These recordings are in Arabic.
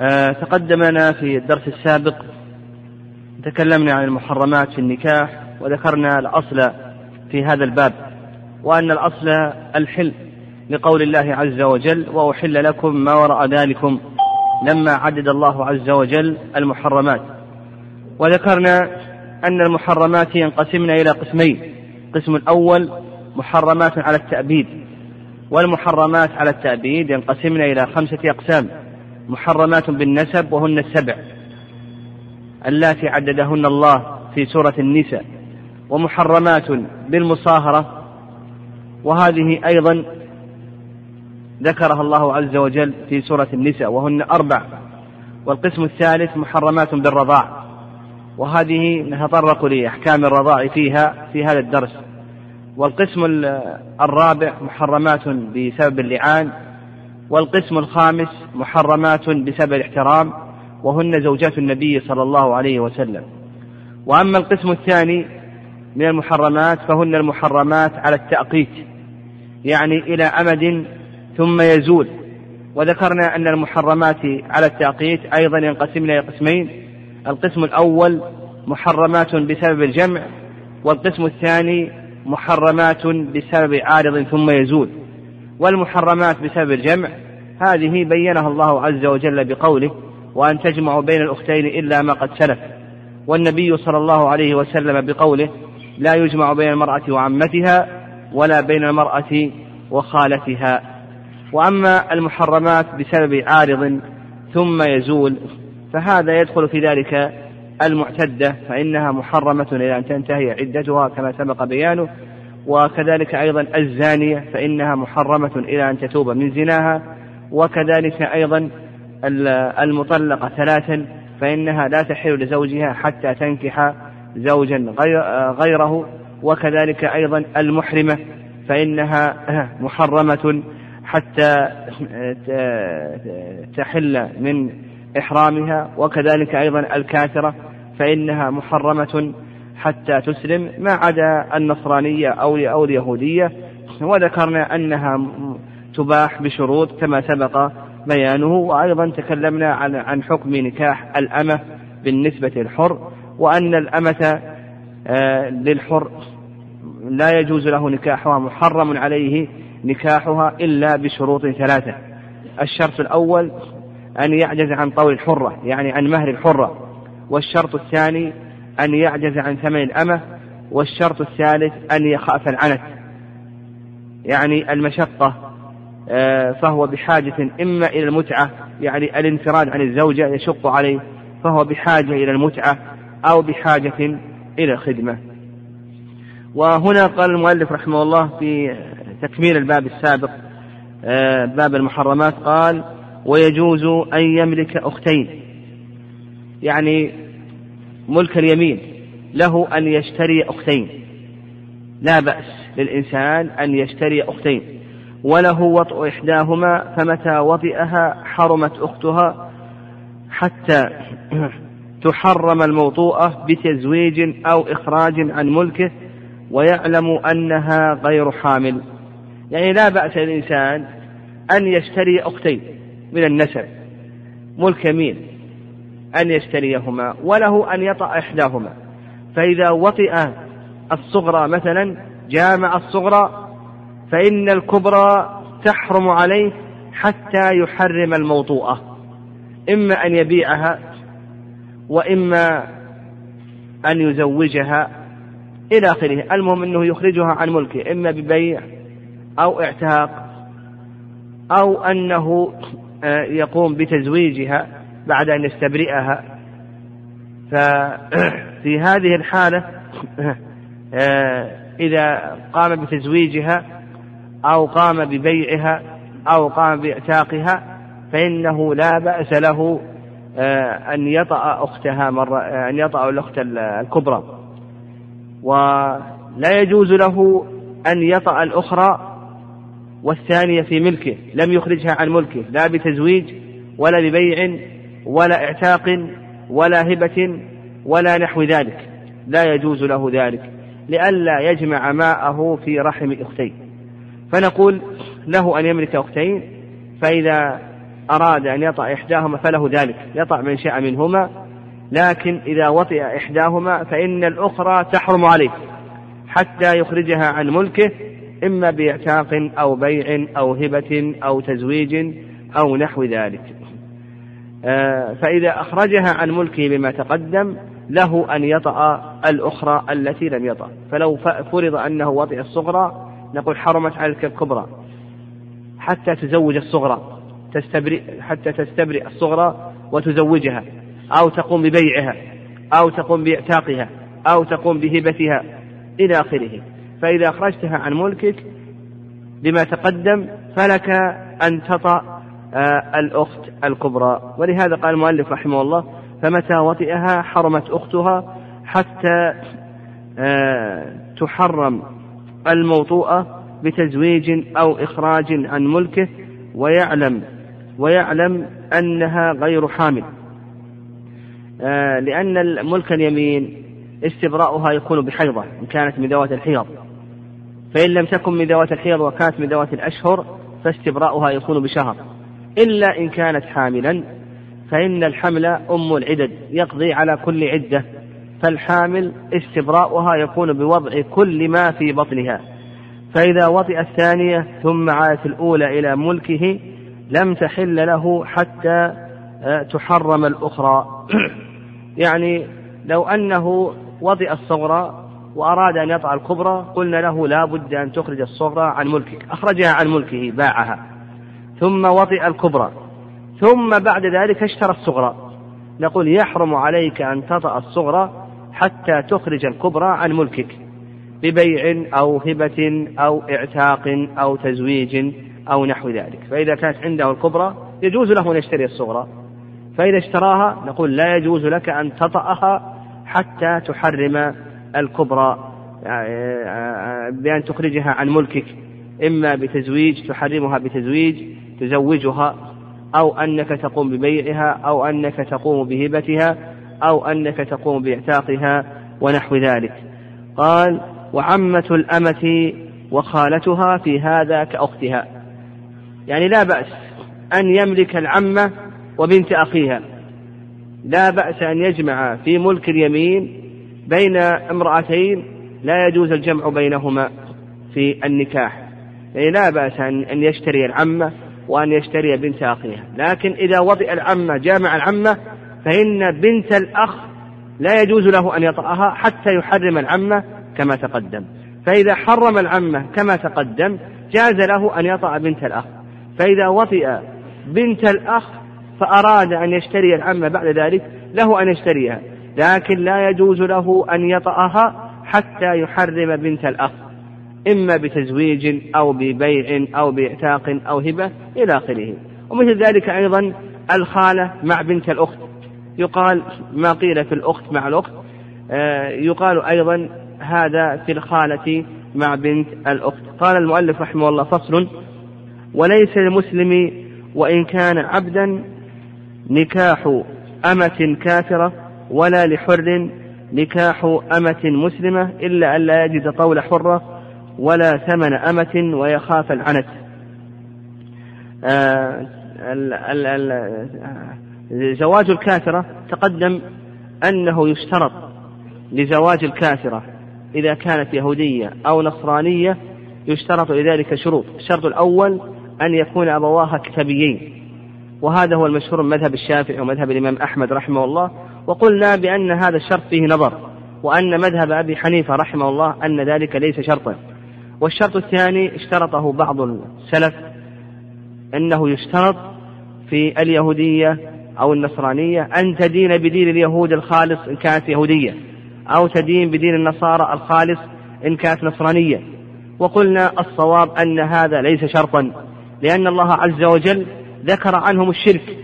آه تقدم لنا في الدرس السابق تكلمنا عن المحرمات في النكاح وذكرنا الأصل في هذا الباب وأن الأصل الحل لقول الله عز وجل وأحل لكم ما وراء ذلكم لما عدد الله عز وجل المحرمات وذكرنا أن المحرمات ينقسمن إلى قسمين القسم الأول محرمات على التأبيد والمحرمات على التأبيد ينقسمن إلى خمسة أقسام. محرمات بالنسب وهن السبع اللاتي عددهن الله في سورة النساء ومحرمات بالمصاهرة وهذه أيضا ذكرها الله عز وجل في سورة النساء وهن أربع والقسم الثالث محرمات بالرضاع وهذه نتطرق لأحكام الرضاع فيها في هذا الدرس والقسم الرابع محرمات بسبب اللعان والقسم الخامس محرمات بسبب الاحترام وهن زوجات النبي صلى الله عليه وسلم. وأما القسم الثاني من المحرمات فهن المحرمات على التأقيت يعني إلى أمد ثم يزول. وذكرنا أن المحرمات على التأقيت أيضا ينقسمن إلى قسمين القسم الأول محرمات بسبب الجمع والقسم الثاني محرمات بسبب عارض ثم يزول. والمحرمات بسبب الجمع. هذه بينها الله عز وجل بقوله وأن تجمعوا بين الأختين إلا ما قد سلف. والنبي صلى الله عليه وسلم بقوله لا يجمع بين المرأة وعمتها ولا بين المرأة وخالتها. وأما المحرمات بسبب عارض ثم يزول فهذا يدخل في ذلك المعتدة فإنها محرمة إلى أن تنتهي عدتها كما سبق بيانه. وكذلك أيضا الزانية فإنها محرمة إلى أن تتوب من زناها. وكذلك أيضا المطلقة ثلاثا فإنها لا تحل لزوجها حتى تنكح زوجا غيره. وكذلك أيضا المحرمة فإنها محرمة حتى تحل من إحرامها. وكذلك أيضا الكافرة فإنها محرمة حتى تسلم ما عدا النصرانية أو أو اليهودية. وذكرنا أنها تباح بشروط كما سبق بيانه. وأيضا تكلمنا عن عن حكم نكاح الأمة بالنسبة للحر وأن الأمة آه، للحر لا يجوز له نكاحها محرم عليه نكاحها إلا بشروط ثلاثة. الشرط الأول أن يعجز عن طول الحرة يعني عن مهر الحرة. والشرط الثاني أن يعجز عن ثمن الأمة والشرط الثالث أن يخاف العنت. يعني المشقة آه، فهو بحاجة إما إلى المتعة يعني الانفراد عن الزوجة يشق عليه فهو بحاجة إلى المتعة أو بحاجة إلى الخدمة. وهنا قال المؤلف رحمه الله في تكميل الباب السابق آه، باب المحرمات قال ويجوز أن يملك أختين. يعني ملك اليمين له أن يشتري أختين. لا بأس للإنسان أن يشتري أختين. وله وطء إحداهما فمتى وطئها حرمت أختها حتى تحرم الموطوءة بتزويج أو إخراج عن ملكه ويعلم أنها غير حامل. يعني لا بأس للإنسان أن يشتري أختين من النسب ملك يمين. أن يشتريهما وله أن يطأ إحداهما. فإذا وطئ الصغرى مثلا جامع الصغرى فإن الكبرى تحرم عليه حتى يحرم الموطوءة. إما أن يبيعها وإما أن يزوجها إلى آخره. المهم أنه يخرجها عن ملكه إما ببيع أو اعتاق أو أنه آه، يقوم بتزويجها. بعد أن يستبرئها. ففي هذه الحالة آه، إذا قام بتزويجها أو قام ببيعها أو قام بإعتاقها فإنه لا بأس له آه، أن يطأ أختها مرة أن يطأ الأخت الكبرى. ولا يجوز له أن يطأ الأخرى والثانية في ملكه لم يخرجها عن ملكه لا بتزويج ولا ببيع ولا اعتاق ولا هبة ولا نحو ذلك. لا يجوز له ذلك. لئلا يجمع ماءه في رحم أختين فنقول له أن يملك أختين فإذا أراد أن يطأ إحداهما فله ذلك. يطأ من شاء منهما لكن إذا وطئ إحداهما فإن الأخرى تحرم عليه حتى يخرجها عن ملكه إما بإعتاق أو بيع أو هبة أو تزويج أو نحو ذلك. فإذا أخرجها عن ملكه بما تقدم له أن يطأ الأخرى التي لم يطأ. فلو فرض أنه وطئ الصغرى نقول حرمت عليك الكبرى. حتى تزوج الصغرى تستبرئ حتى تستبرئ الصغرى وتزوجها أو تقوم ببيعها أو تقوم بإعتاقها أو تقوم بهبتها إلى آخره. فإذا أخرجتها عن ملكك بما تقدم فلك أن تطأ آه، الأخت الكبرى. ولهذا قال المؤلف رحمه الله فمتى وطئها حرمت أختها حتى آه، تحرم الموطوءة بتزويج أو إخراج عن ملكه ويعلم ويعلم أنها غير حامل. آه، لأن ملك اليمين استبراؤها يكون بحيضة إن كانت من ذوات الحيض. فإن لم تكن من ذوات الحيض وكانت من ذوات الأشهر فاستبراؤها يكون بشهر. إلا إن كانت حاملا فإن الحمل أم العدد يقضي على كل عدة. فالحامل استبراؤها يكون بوضع كل ما في بطنها. فإذا وطئ الثانية ثم عادت الأولى إلى ملكه لم تحل له حتى آه، تحرم الأخرى. يعني لو أنه وطئ الصغرى وأراد أن يطع الكبرى قلنا له لا بد أن تخرج الصغرى عن ملكك. أخرجها عن ملكه باعها. ثم وطئ الكبرى. ثم بعد ذلك اشترى الصغرى. نقول يحرم عليك أن تطأ الصغرى حتى تخرج الكبرى عن ملكك. ببيع أو هبة أو إعتاق أو تزويج أو نحو ذلك. فإذا كانت عنده الكبرى يجوز له أن يشتري الصغرى. فإذا اشتراها نقول لا يجوز لك أن تطأها حتى تحرم الكبرى بأن تخرجها عن ملكك. إما بتزويج تحرمها بتزويج تزوجها أو أنك تقوم ببيعها أو أنك تقوم بهبتها أو أنك تقوم بإعتاقها ونحو ذلك. قال وعمة الأمة وخالتها في هذا كأختها. يعني لا بأس أن يملك العمة وبنت أخيها. لا بأس أن يجمع في ملك اليمين بين امرأتين لا يجوز الجمع بينهما في النكاح. يعني لا بأس أن يشتري العمة وأن يشتري بنت أخيها. لكن إذا وطئ العمة جامع العمة فإن بنت الأخ لا يجوز له أن يطأها حتى يحرم العمة كما تقدم. فإذا حرم العمة كما تقدم جاز له أن يطأ بنت الأخ. فإذا وطئ بنت الأخ فأراد أن يشتري العمة بعد ذلك له أن يشتريها. لكن لا يجوز له أن يطأها حتى يحرم بنت الأخ. إما بتزويج أو ببيع أو بإعتاق أو هبة إلى آخره. ومثل ذلك أيضا الخالة مع بنت الأخت. يقال ما قيل في الأخت مع الأخت آه، يقال أيضا هذا في الخالة مع بنت الأخت. قال المؤلف رحمه الله فصل وليس للمسلم وإن كان عبدا نكاح أمة كافرة ولا لحر نكاح أمة مسلمة إلا أن لا يجد طول حرة ولا ثمن أمة ويخاف العنت. آه زواج الكافرة تقدم أنه يشترط لزواج الكافرة إذا كانت يهودية أو نصرانية يشترط لذلك شروط. الشرط الأول أن يكون أبواها كتابيين وهذا هو المشهور من مذهب الشافعي ومذهب الإمام أحمد رحمه الله. وقلنا بأن هذا الشرط فيه نظر وأن مذهب أبي حنيفة رحمه الله أن ذلك ليس شرطا. والشرط الثاني اشترطه بعض السلف أنه يشترط في اليهودية أو النصرانية أن تدين بدين اليهود الخالص إن كانت يهودية أو تدين بدين النصارى الخالص إن كانت نصرانية. وقلنا الصواب أن هذا ليس شرطا لأن الله عز وجل ذكر عنهم الشرك.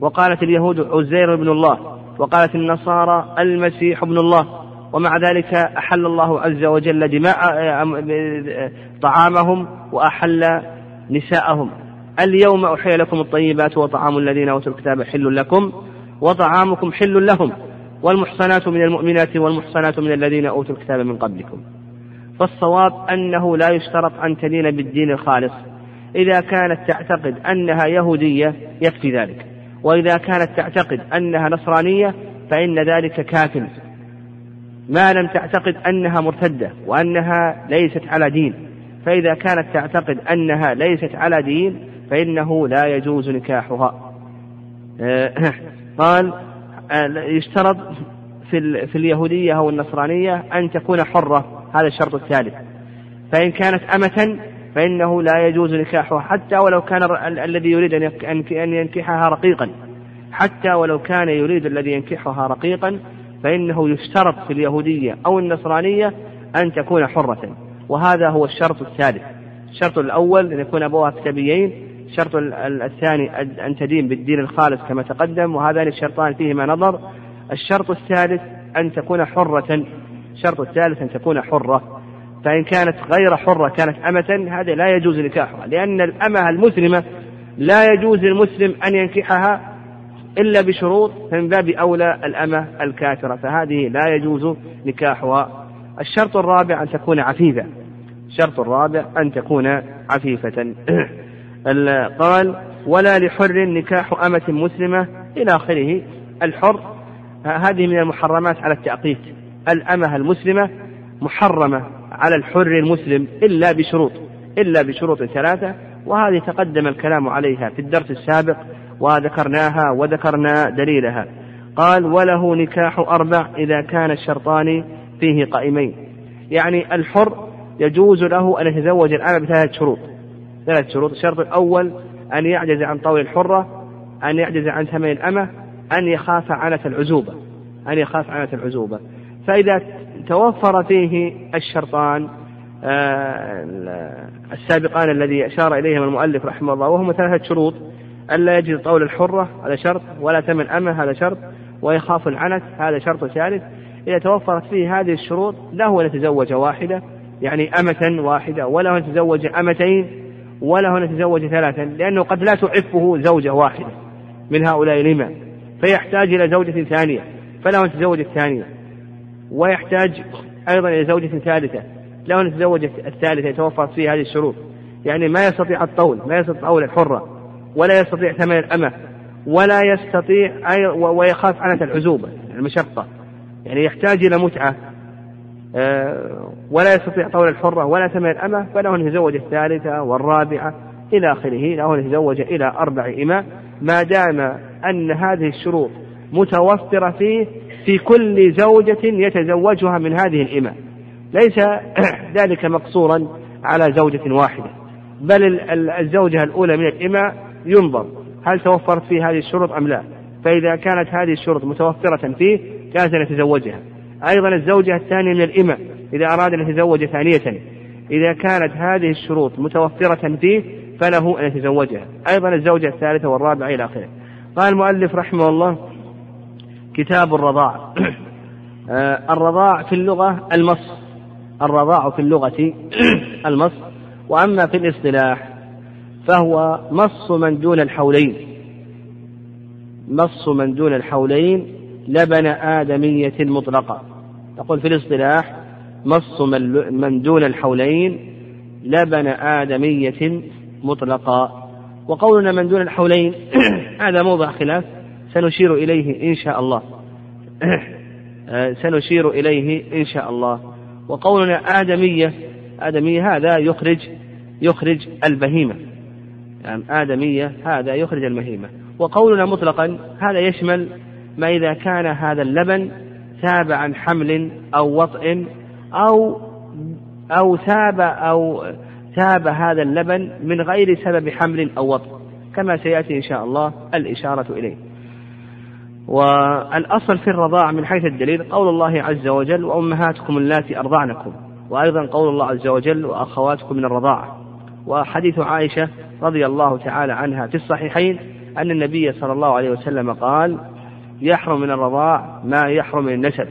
وقالت اليهود عزير بن الله وقالت النصارى المسيح ابن الله. ومع ذلك أحل الله عز وجل دماء طعامهم وأحل نساءهم. اليوم أحيي لكم الطيبات وطعام الذين أوتوا الكتاب حل لكم وطعامكم حل لهم والمحصنات من المؤمنات والمحصنات من الذين أوتوا الكتاب من قبلكم. فالصواب أنه لا يشترط أن تدين بالدين الخالص. إذا كانت تعتقد أنها يهودية يكفي ذلك. وإذا كانت تعتقد أنها نصرانية فإن ذلك كاف. ما لم تعتقد أنها مرتدة وأنها ليست على دين. فإذا كانت تعتقد أنها ليست على دين فإنه لا يجوز نكاحها. قال يشترط في في اليهودية أو النصرانية أن تكون حرة. هذا الشرط الثالث. فإن كانت أمة فإنه لا يجوز نكاحها. حتى ولو كان الذي يريد أن ينكحها رقيقا. حتى ولو كان يريد الذي ينكحها رقيقا فإنه يشترط في اليهودية أو النصرانية أن تكون حرة. وهذا هو الشرط الثالث. الشرط الأول أن يكون أبوها كتابيين. الشرط الثاني أن تدين بالدين الخالص كما تقدم. وهذان الشرطان فيهما نظر. الشرط الثالث أن تكون حرة. الشرط الثالث أن تكون حرة. فإن كانت غير حرة كانت أمة هذا لا يجوز نكاحها. لأن الأمة المسلمة لا يجوز للمسلم أن ينكحها إلا بشروط فمن باب أولى الأمة الكافرة فهذه لا يجوز نكاحها. الشرط الرابع أن تكون عفيفة. الشرط الرابع أن تكون عفيفة. قال ولا لحر نكاح أمة مسلمة. إلى آخره. الحر هذه من المحرمات على التأقيت الأمة المسلمة محرمة على الحر المسلم إلا بشروط. إلا بشروط ثلاثة وهذه تقدم الكلام عليها في الدرس السابق وذكرناها وذكرنا دليلها. قال وله نكاح أربع إذا كان الشرطان فيه قائمين. يعني الحر يجوز له أن يتزوج الأمة بثلاث شروط. ثلاث شروط الشرط الأول أن يعجز عن طول الحرة أن يعجز عن ثمن الأمة أن يخاف عنة العزوبة. أن يخاف عنة العزوبة. فإذا توفر فيه الشرطان آه، السابقان الذي أشار إليهم المؤلف رحمه الله وهم ثلاثة شروط ألا يجد طول الحرة هذا شرط ولا ثمن أمة هذا شرط ويخاف العنت هذا شرط ثالث. إذا توفرت فيه هذه الشروط له أن يتزوج واحدة يعني أمة واحدة وله أن يتزوج أمتين وله أن يتزوج ثلاثا لأنه قد لا تعفه زوجة واحدة من هؤلاء لما فيحتاج إلى زوجة ثانية فله أن يتزوج الثانية. ويحتاج أيضا إلى زوجة ثالثة له أن يتزوج الثالثة يتوفر فيه هذه الشروط. يعني ما يستطيع الطول ما يستطيع طول الحرة. ولا يستطيع ثمن الأمة ولا يستطيع ويخاف عنة العزوبة المشقة. يعني يحتاج إلى متعة آه، ولا يستطيع طول الحرة ولا ثمن الأمة فله أن يتزوج الثالثة والرابعة إلى آخره له أن يتزوج إلى أربع إماء ما دام أن هذه الشروط متوفرة فيه في كل زوجة يتزوجها من هذه الإماء ليس ذلك مقصورا على زوجة واحدة بل الزوجة الأولى من الإماء ينظر هل توفرت فيه هذه الشروط أم لا. فإذا كانت هذه الشروط متوفرة فيه جاز أن يتزوجها. أيضا الزوجة الثانية من الإماء إذا أراد أن يتزوج ثانية. إذا كانت هذه الشروط متوفرة فيه فله أن يتزوجها. أيضا الزوجة الثالثة والرابعة إلى آخره. قال المؤلف رحمه الله كتاب الرضاع. آه، الرضاع في اللغة المص. الرضاع في اللغة المص. وأما في الاصطلاح فهو مص من دون الحولين. مص من دون الحولين لبن آدمية مطلقة. تقول في الاصطلاح مص من دون الحولين لبن آدمية مطلقا وقولنا من دون الحولين هذا موضع خلاف سنشير إليه إن شاء الله. سنشير إليه إن شاء الله. وقولنا آدمية آدمية هذا يخرج يخرج البهيمة. آدمية هذا يخرج البهيمة وقولنا مطلقا هذا يشمل ما إذا كان هذا اللبن تاب عن حمل أو وطئ أو أو تاب أو تاب هذا اللبن من غير سبب حمل أو وطئ كما سيأتي إن شاء الله الإشارة إليه. والأصل في الرضاع من حيث الدليل قول الله عز وجل وأمهاتكم اللاتي أرضعنكم. وأيضا قول الله عز وجل وأخواتكم من الرضاعة. وحديث عائشة رضي الله تعالى عنها في الصحيحين أن النبي صلى الله عليه وسلم قال يحرم من الرضاع ما يحرم من النسب.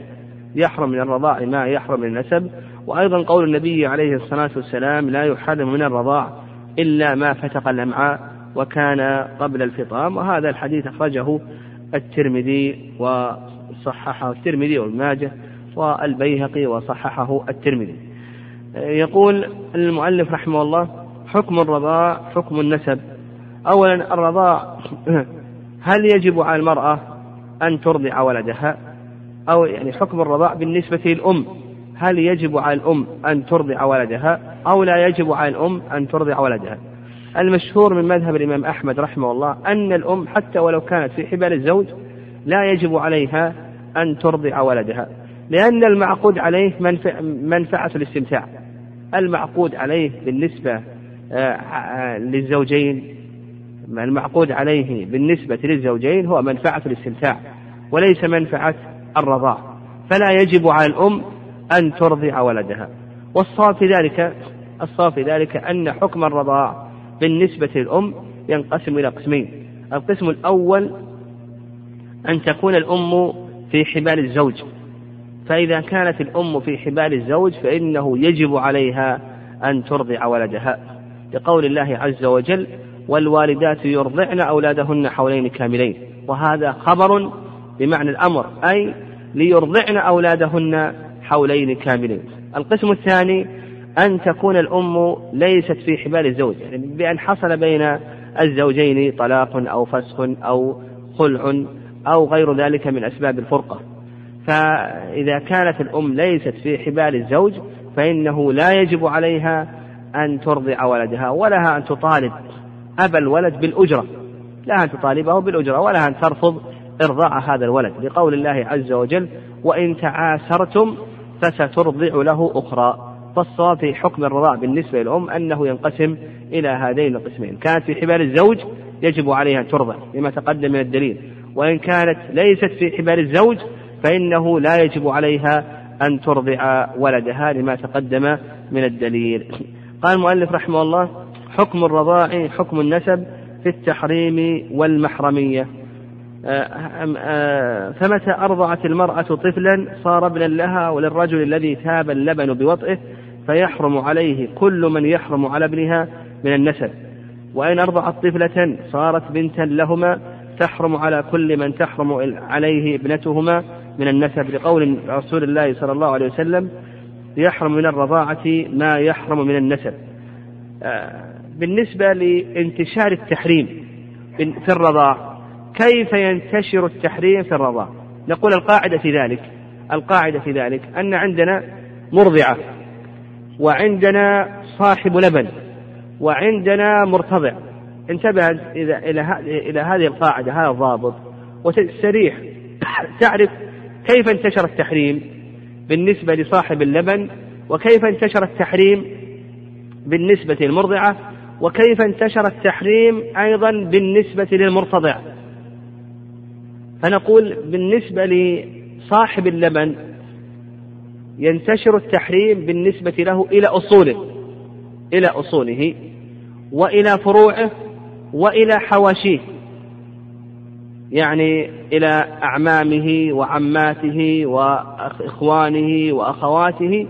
يحرم من الرضاع ما يحرم من النسب. وأيضا قول النبي عليه الصلاة والسلام لا يحرم من الرضاع إلا ما فتق الأمعاء وكان قبل الفطام. وهذا الحديث أخرجه الترمذي وصححه الترمذي وابن ماجه والبيهقي وصححه الترمذي. يقول المؤلف رحمه الله حكم الرضاع حكم النسب. أولا الرضاع هل يجب على المرأة أن ترضع ولدها؟ أو يعني حكم الرضاع بالنسبة للأم هل يجب على الأم أن ترضع ولدها أو لا يجب على الأم أن ترضع ولدها؟ المشهور من مذهب الإمام أحمد رحمه الله أن الأم حتى ولو كانت في حبال الزوج لا يجب عليها أن ترضع ولدها لأن المعقود عليه منفعة الاستمتاع. المعقود عليه بالنسبة للزوجين المعقود عليه بالنسبة للزوجين هو منفعة الاستمتاع وليس منفعة الرضاع. فلا يجب على الأم أن ترضع ولدها. والصواب في ذلك الصواب في ذلك أن حكم الرضاع بالنسبة للأم ينقسم إلى قسمين. القسم الأول أن تكون الأم في حبال الزوج. فإذا كانت الأم في حبال الزوج فإنه يجب عليها أن ترضع ولدها. لقول الله عز وجل والوالدات يرضعن أولادهن حولين كاملين وهذا خبر بمعنى الأمر أي ليرضعن أولادهن حولين كاملين. القسم الثاني أن تكون الأم ليست في حبال الزوج يعني بأن حصل بين الزوجين طلاق أو فسخ أو خلع أو غير ذلك من أسباب الفرقة. فإذا كانت الأم ليست في حبال الزوج فإنه لا يجب عليها أن ترضع ولدها ولها أن تطالب أبا الولد بالأجرة. لا أن تطالبه بالأجرة ولا أن ترفض إرضاع هذا الولد. لقول الله عز وجل وإن تعاسرتم فسترضع له أخرى. فالصواب في حكم الرضاع بالنسبة للأم أنه ينقسم إلى هذين القسمين. كانت في حبال الزوج يجب عليها أن ترضع لما تقدم من الدليل. وإن كانت ليست في حبال الزوج فإنه لا يجب عليها أن ترضع ولدها لما تقدم من الدليل. قال المؤلف رحمه الله حكم الرضاع حكم النسب في التحريم والمحرمية. آه، آه، فمتى أرضعت المرأة طفلا صار ابنا لها وللرجل الذي ثاب اللبن بوطئه فيحرم عليه كل من يحرم على ابنها من النسب. وإن أرضعت طفلة صارت بنتا لهما تحرم على كل من تحرم عليه ابنتهما من النسب لقول رسول الله صلى الله عليه وسلم يحرم من الرضاعة ما يحرم من النسب. آه، بالنسبة لانتشار التحريم في الرضاع كيف ينتشر التحريم في الرضاع؟ نقول القاعدة في ذلك القاعدة في ذلك أن عندنا مرضعة وعندنا صاحب لبن وعندنا مرتضع. انتبه إلى إلى إلى هذه القاعدة هذا الضابط وتستريح تعرف كيف انتشر التحريم؟ بالنسبة لصاحب اللبن وكيف انتشر التحريم بالنسبة للمرضعة وكيف انتشر التحريم أيضا بالنسبة للمرتضع. فنقول بالنسبة لصاحب اللبن ينتشر التحريم بالنسبة له إلى أصوله إلى أصوله وإلى فروعه وإلى حواشيه. يعني إلى أعمامه وعماته وإخوانه وأخواته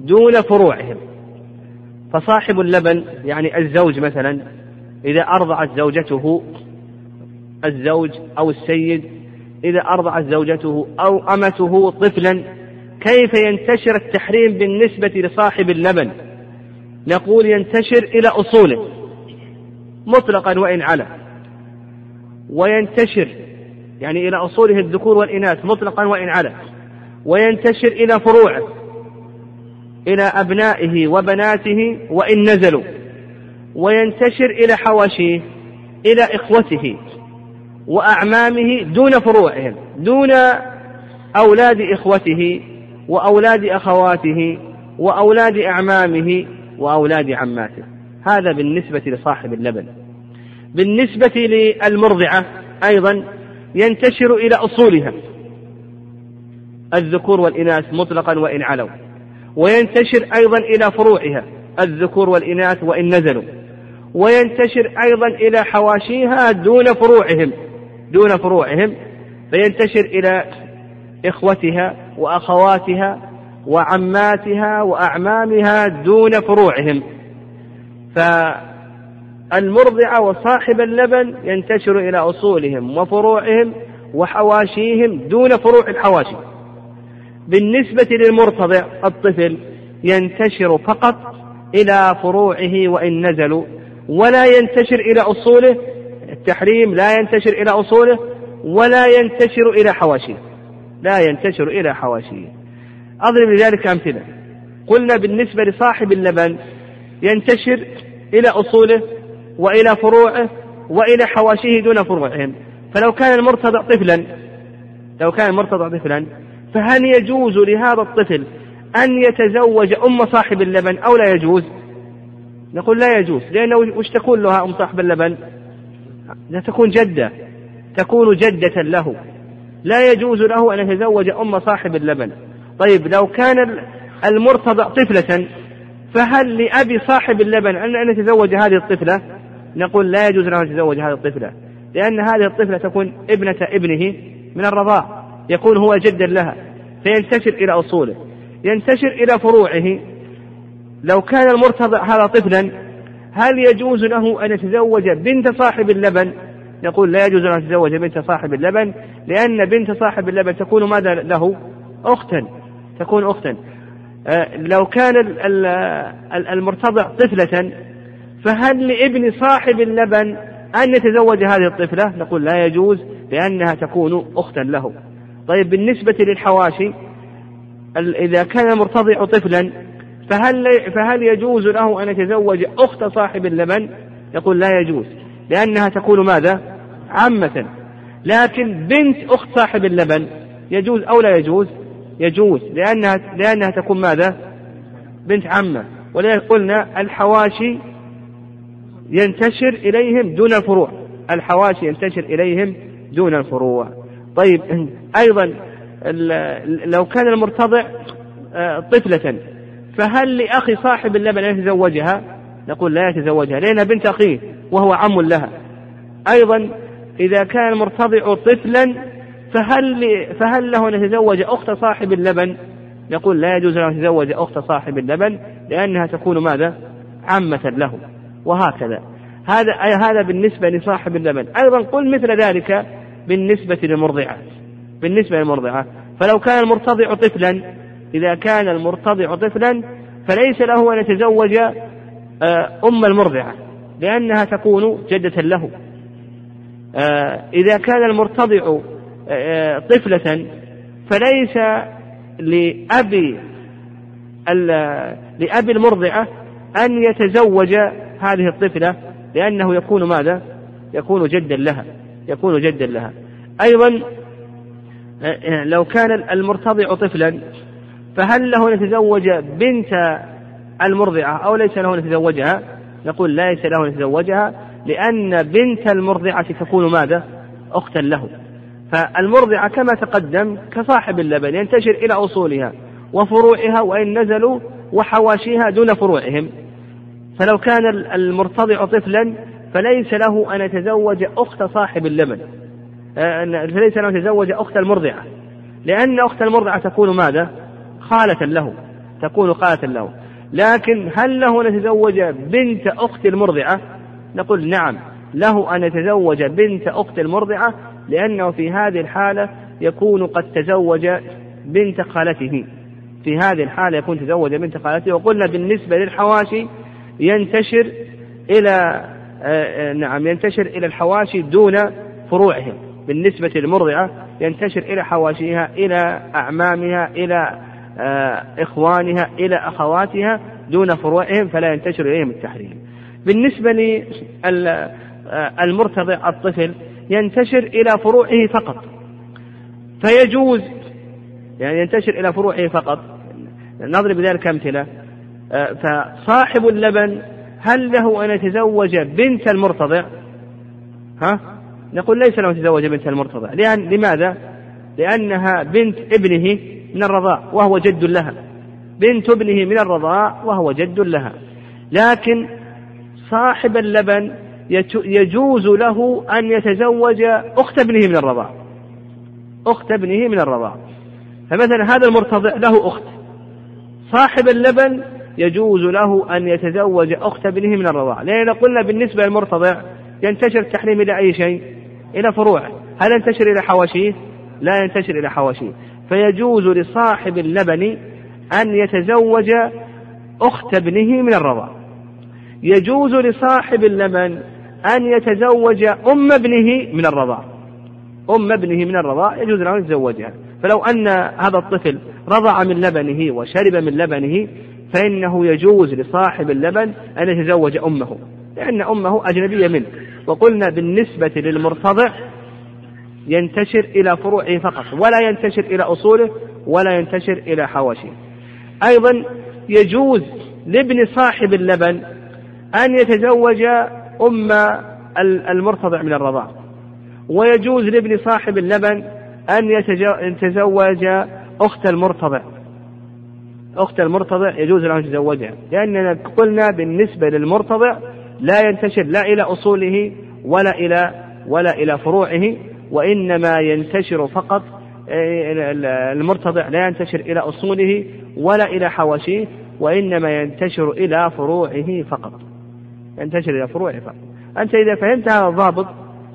دون فروعهم. فصاحب اللبن يعني الزوج مثلا إذا أرضعت زوجته الزوج أو السيد إذا أرضعت زوجته أو أمته طفلا كيف ينتشر التحريم بالنسبة لصاحب اللبن؟ نقول ينتشر إلى أصوله مطلقا وإن علا وينتشر يعني إلى أصوله الذكور والإناث مطلقا وإن علا وينتشر إلى فروعه إلى أبنائه وبناته وإن نزلوا. وينتشر إلى حواشيه إلى إخوته وأعمامه دون فروعهم دون أولاد إخوته وأولاد أخواته وأولاد أعمامه وأولاد عماته. هذا بالنسبة لصاحب اللبن. بالنسبة للمرضعة أيضا ينتشر إلى أصولها. الذكور والإناث مطلقا وإن علوا. وينتشر أيضا إلى فروعها الذكور والإناث وإن نزلوا. وينتشر أيضا إلى حواشيها دون فروعهم دون فروعهم. فينتشر إلى إخوتها وأخواتها وعماتها وأعمامها دون فروعهم. فالمرضعة وصاحب اللبن ينتشر إلى أصولهم وفروعهم وحواشيهم دون فروع الحواشي. بالنسبة للمرتضع الطفل ينتشر فقط إلى فروعه وإن نزلوا ولا ينتشر إلى أصوله التحريم لا ينتشر إلى أصوله ولا ينتشر إلى حواشيه. لا ينتشر إلى حواشيه. أضرب لذلك أمثلة. قلنا بالنسبة لصاحب اللبن ينتشر إلى أصوله وإلى فروعه وإلى حواشيه دون فروعهم. فلو كان المرتضع طفلا لو كان المرتضع طفلا فهل يجوز لهذا الطفل أن يتزوج أم صاحب اللبن أو لا يجوز؟ نقول لا يجوز لأنه وش تكون لها أم صاحب اللبن؟ لا تكون جدة تكون جدة له. لا يجوز له أن يتزوج أم صاحب اللبن. طيب لو كان المرتضع طفلة فهل لأبي صاحب اللبن أن يتزوج هذه الطفلة؟ نقول لا يجوز له أن يتزوج هذه الطفلة لأن هذه الطفلة تكون ابنة ابنه من الرضاع يكون هو جدا لها فينتشر إلى أصوله ينتشر إلى فروعه. لو كان المرتضع هذا طفلا هل يجوز له أن يتزوج بنت صاحب اللبن؟ يقول لا يجوز له أن يتزوج بنت صاحب اللبن لأن بنت صاحب اللبن تكون ماذا له؟ أختا تكون أختا. آه، لو كان المرتضع طفلة فهل لابن صاحب اللبن أن يتزوج هذه الطفلة نقول لا يجوز لأنها تكون أختا له طيب بالنسبة للحواشي إذا كان المرتضع طفلا فهل فهل يجوز له أن يتزوج أخت صاحب اللبن؟ يقول لا يجوز لأنها تكون ماذا؟ عمة لكن بنت أخت صاحب اللبن يجوز أو لا يجوز؟ يجوز لأنها لأنها تكون ماذا؟ بنت عمة ولذلك قلنا الحواشي ينتشر إليهم دون الفروع الحواشي ينتشر إليهم دون الفروع طيب أيضا لو كان المرتضع آه، طفلة فهل لأخي صاحب اللبن أن يتزوجها؟ نقول لا يتزوجها لأنها بنت أخيه وهو عم لها. أيضا إذا كان المرتضع طفلا فهل فهل له أن يتزوج أخت صاحب اللبن؟ يقول لا يجوز أن يتزوج أخت صاحب اللبن لأنها تكون ماذا؟ عمة له وهكذا. هذا هذا بالنسبة لصاحب اللبن، أيضا قل مثل ذلك بالنسبة للمرضعات. بالنسبة للمرضعة، فلو كان المرتضع طفلا إذا كان المرتضع طفلا فليس له أن يتزوج آه، أم المرضعة لأنها تكون جدة له آه، إذا كان المرتضع آه، طفلة فليس لأبي لأبي المرضعة أن يتزوج هذه الطفلة لأنه يكون ماذا؟ يكون جدا لها يكون جدا لها أيضا لو كان المرتضع طفلا فهل له أن يتزوج بنت المرضعة أو ليس له أن يتزوجها؟ نقول ليس له أن يتزوجها لأن بنت المرضعة تكون ماذا؟ أختا له. فالمرضعة كما تقدم كصاحب اللبن ينتشر إلى أصولها وفروعها وإن نزلوا وحواشيها دون فروعهم. فلو كان المرتضع طفلا فليس له أن يتزوج أخت صاحب اللبن. آه، فليس له أن يتزوج أخت المرضعة. لأن أخت المرضعة تكون ماذا؟ خالة له تكون خالة له لكن هل له أن يتزوج بنت أخت المرضعة نقول نعم له أن يتزوج بنت أخت المرضعة لأنه في هذه الحالة يكون قد تزوج بنت خالته في هذه الحالة يكون تزوج بنت خالته وقلنا بالنسبة للحواشي ينتشر إلى آه، آه، نعم ينتشر إلى الحواشي دون فروعهم. بالنسبة للمرضعة ينتشر إلى حواشيها إلى أعمامها إلى آه، إخوانها إلى أخواتها دون فروعهم فلا ينتشر إليهم التحريم. بالنسبة للمرتضع الطفل ينتشر إلى فروعه فقط. فيجوز يعني ينتشر إلى فروعه فقط. نضرب بذلك أمثلة. فصاحب اللبن هل له أن يتزوج بنت المرتضع؟ ها؟ نقول ليس له أن يتزوج بنت المرتضع. لأن لماذا؟ لأنها بنت ابنه من الرضاع وهو جد لها. بنت ابنه من الرضاع وهو جد لها. لكن صاحب اللبن يجوز له أن يتزوج أخت ابنه من الرضاع. أخت ابنه من الرضاع. فمثلا هذا المرتضع له أخت. صاحب اللبن يجوز له أن يتزوج أخت ابنه من الرضاع. لأن قلنا بالنسبة للمرتضع ينتشر التحريم إلى أي شيء؟ إلى فروعه هل ينتشر إلى حواشيه؟ لا ينتشر إلى حواشيه. فيجوز لصاحب اللبن أن يتزوج أخت ابنه من الرضاع. يجوز لصاحب اللبن أن يتزوج أم ابنه من الرضاع. أم ابنه من الرضاع يجوز له أن يتزوجها. فلو أن هذا الطفل رضع من لبنه وشرب من لبنه فإنه يجوز لصاحب اللبن أن يتزوج أمه لأن أمه أجنبية منه. وقلنا بالنسبة للمرتضع ينتشر إلى فروعه فقط ولا ينتشر إلى أصوله ولا ينتشر إلى حواشيه. أيضا يجوز لابن صاحب اللبن أن يتزوج أم المرتضع من الرضاع. ويجوز لابن صاحب اللبن أن يتزوج أخت المرتضع. أخت المرتضع يجوز له أن يتزوجها. لأننا قلنا بالنسبة للمرتضع لا ينتشر لا إلى أصوله ولا إلى ولا إلى فروعه وإنما ينتشر فقط آه، المرتضع لا ينتشر إلى أصوله ولا إلى حواشيه وإنما ينتشر إلى فروعه فقط. ينتشر إلى فروعه فقط. أنت إذا فهمت هذا الضابط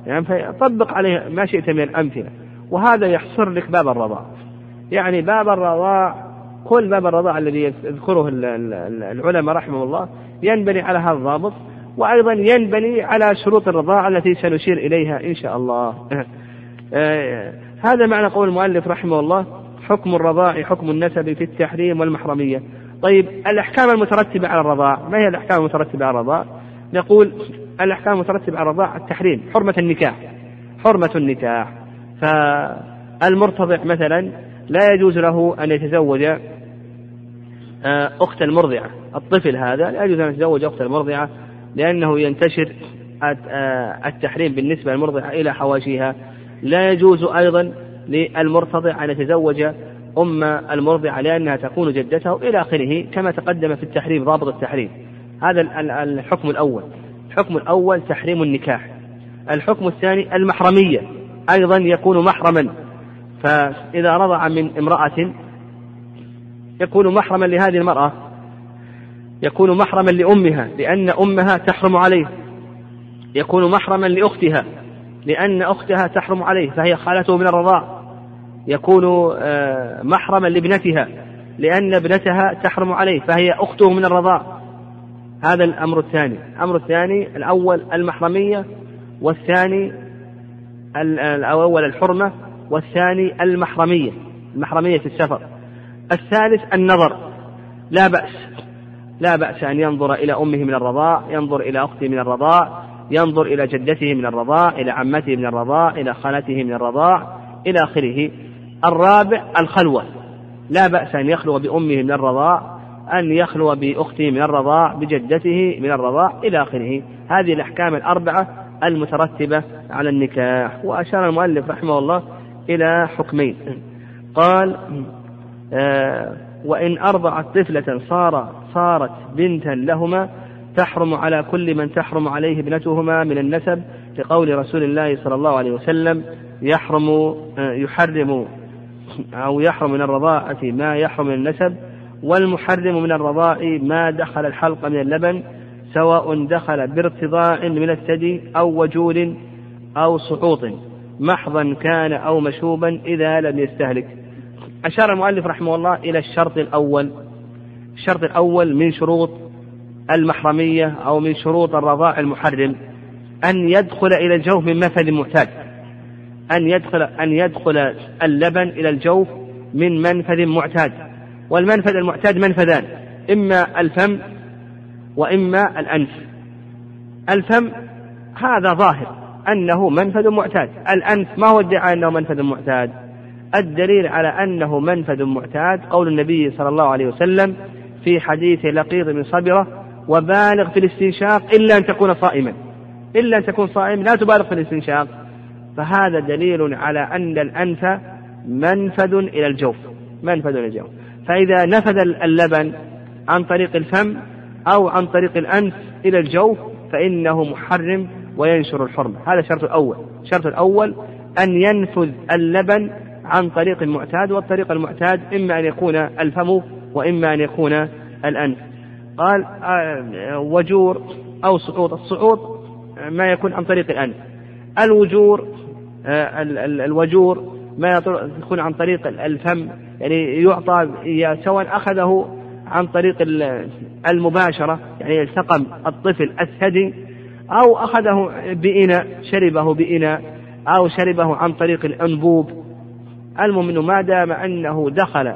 يعني طبق عليه ما شئت من الأمثلة وهذا يحصر لك باب الرضاع. يعني باب الرضاع كل باب الرضاع الذي يذكره العلماء رحمه الله ينبني على هذا الضابط وأيضا ينبني على شروط الرضاعة التي سنشير إليها إن شاء الله. آه، هذا معنى قول المؤلف رحمه الله حكم الرضاع حكم النسب في التحريم والمحرمية. طيب الأحكام المترتبة على الرضاع ما هي الأحكام المترتبة على الرضاع؟ نقول الأحكام المترتبة على الرضاع التحريم حرمة النكاح حرمة النكاح. فالمرتضع مثلا لا يجوز له أن يتزوج أخت المرضعة. الطفل هذا لا يجوز أن يتزوج أخت المرضعة لأنه ينتشر آه، التحريم بالنسبة للمرضعة إلى حواشيها. لا يجوز أيضا للمرتضع أن يتزوج أم المرضعة لأنها تكون جدته إلى آخره كما تقدم في التحريم ضابط التحريم. هذا الحكم الأول. الحكم الأول تحريم النكاح. الحكم الثاني المحرمية. أيضا يكون محرما. فإذا رضع من امرأة يكون محرما لهذه المرأة يكون محرما لأمها لأن أمها تحرم عليه. يكون محرما لأختها لأن أختها تحرم عليه فهي خالته من الرضاع. يكون آه، محرما لابنتها لأن ابنتها تحرم عليه فهي أخته من الرضاع. هذا الأمر الثاني. الأمر الثاني الأول المحرمية والثاني الأول الحرمة والثاني المحرمية. المحرمية في السفر. الثالث النظر. لا بأس. لا بأس أن ينظر إلى أمه من الرضاع ينظر إلى أخته من الرضاع ينظر إلى جدته من الرضاع إلى عمته من الرضاع إلى خالته من الرضاع إلى آخره. الرابع الخلوة. لا بأس أن يخلو بأمه من الرضاع أن يخلو بأخته من الرضاع بجدته من الرضاع إلى آخره. هذه الأحكام الأربعة المترتبة على النكاح. وأشار المؤلف رحمه الله إلى حكمين. قال وإن أرضعت طفلة صار صارت بنتا لهما تحرم على كل من تحرم عليه ابنتهما من النسب لقول رسول الله صلى الله عليه وسلم يحرم آه، يحرم أو يحرم من الرضاعة ما يحرم من النسب والمحرم من الرضاع ما دخل الحلق من اللبن سواء دخل بارتضاع من الثدي أو وجور أو سقوط محضا كان أو مشوبا إذا لم يستهلك. أشار المؤلف رحمه الله إلى الشرط الأول. الشرط الأول من شروط المحرمية أو من شروط الرضاع المحرم. أن يدخل إلى الجوف من منفذ معتاد أن يدخل أن يدخل اللبن إلى الجوف من منفذ معتاد والمنفذ المعتاد منفذان. إما الفم وإما الأنف. الفم هذا ظاهر أنه منفذ معتاد الأنف ما هو ادعاء أنه منفذ معتاد الدليل على أنه منفذ معتاد قول النبي صلى الله عليه وسلم في حديث لقيط بن صبرة وبالغ في الاستنشاق إلا أن تكون صائما إلا أن تكون صائم لا تبالغ في الاستنشاق. فهذا دليل على أن الأنف منفذ إلى الجوف منفذ إلى الجوف. فإذا نفذ اللبن عن طريق الفم أو عن طريق الأنف إلى الجوف فإنه محرم وينشر الحرمة. هذا الشرط الأول. الشرط الأول أن ينفذ اللبن عن طريق معتاد والطريق المعتاد إما أن يكون الفم وإما أن يكون الأنف. قال آه، وجور أو صعود. الصعود ما يكون عن طريق الأنف. الوجور آه، الوجور ما يكون عن طريق الفم. يعني يعطى سواء أخذه عن طريق المباشرة يعني التقم الطفل الثدي أو أخذه بإناء شربه بإناء أو شربه عن طريق الأنبوب. المهم أنه ما دام أنه دخل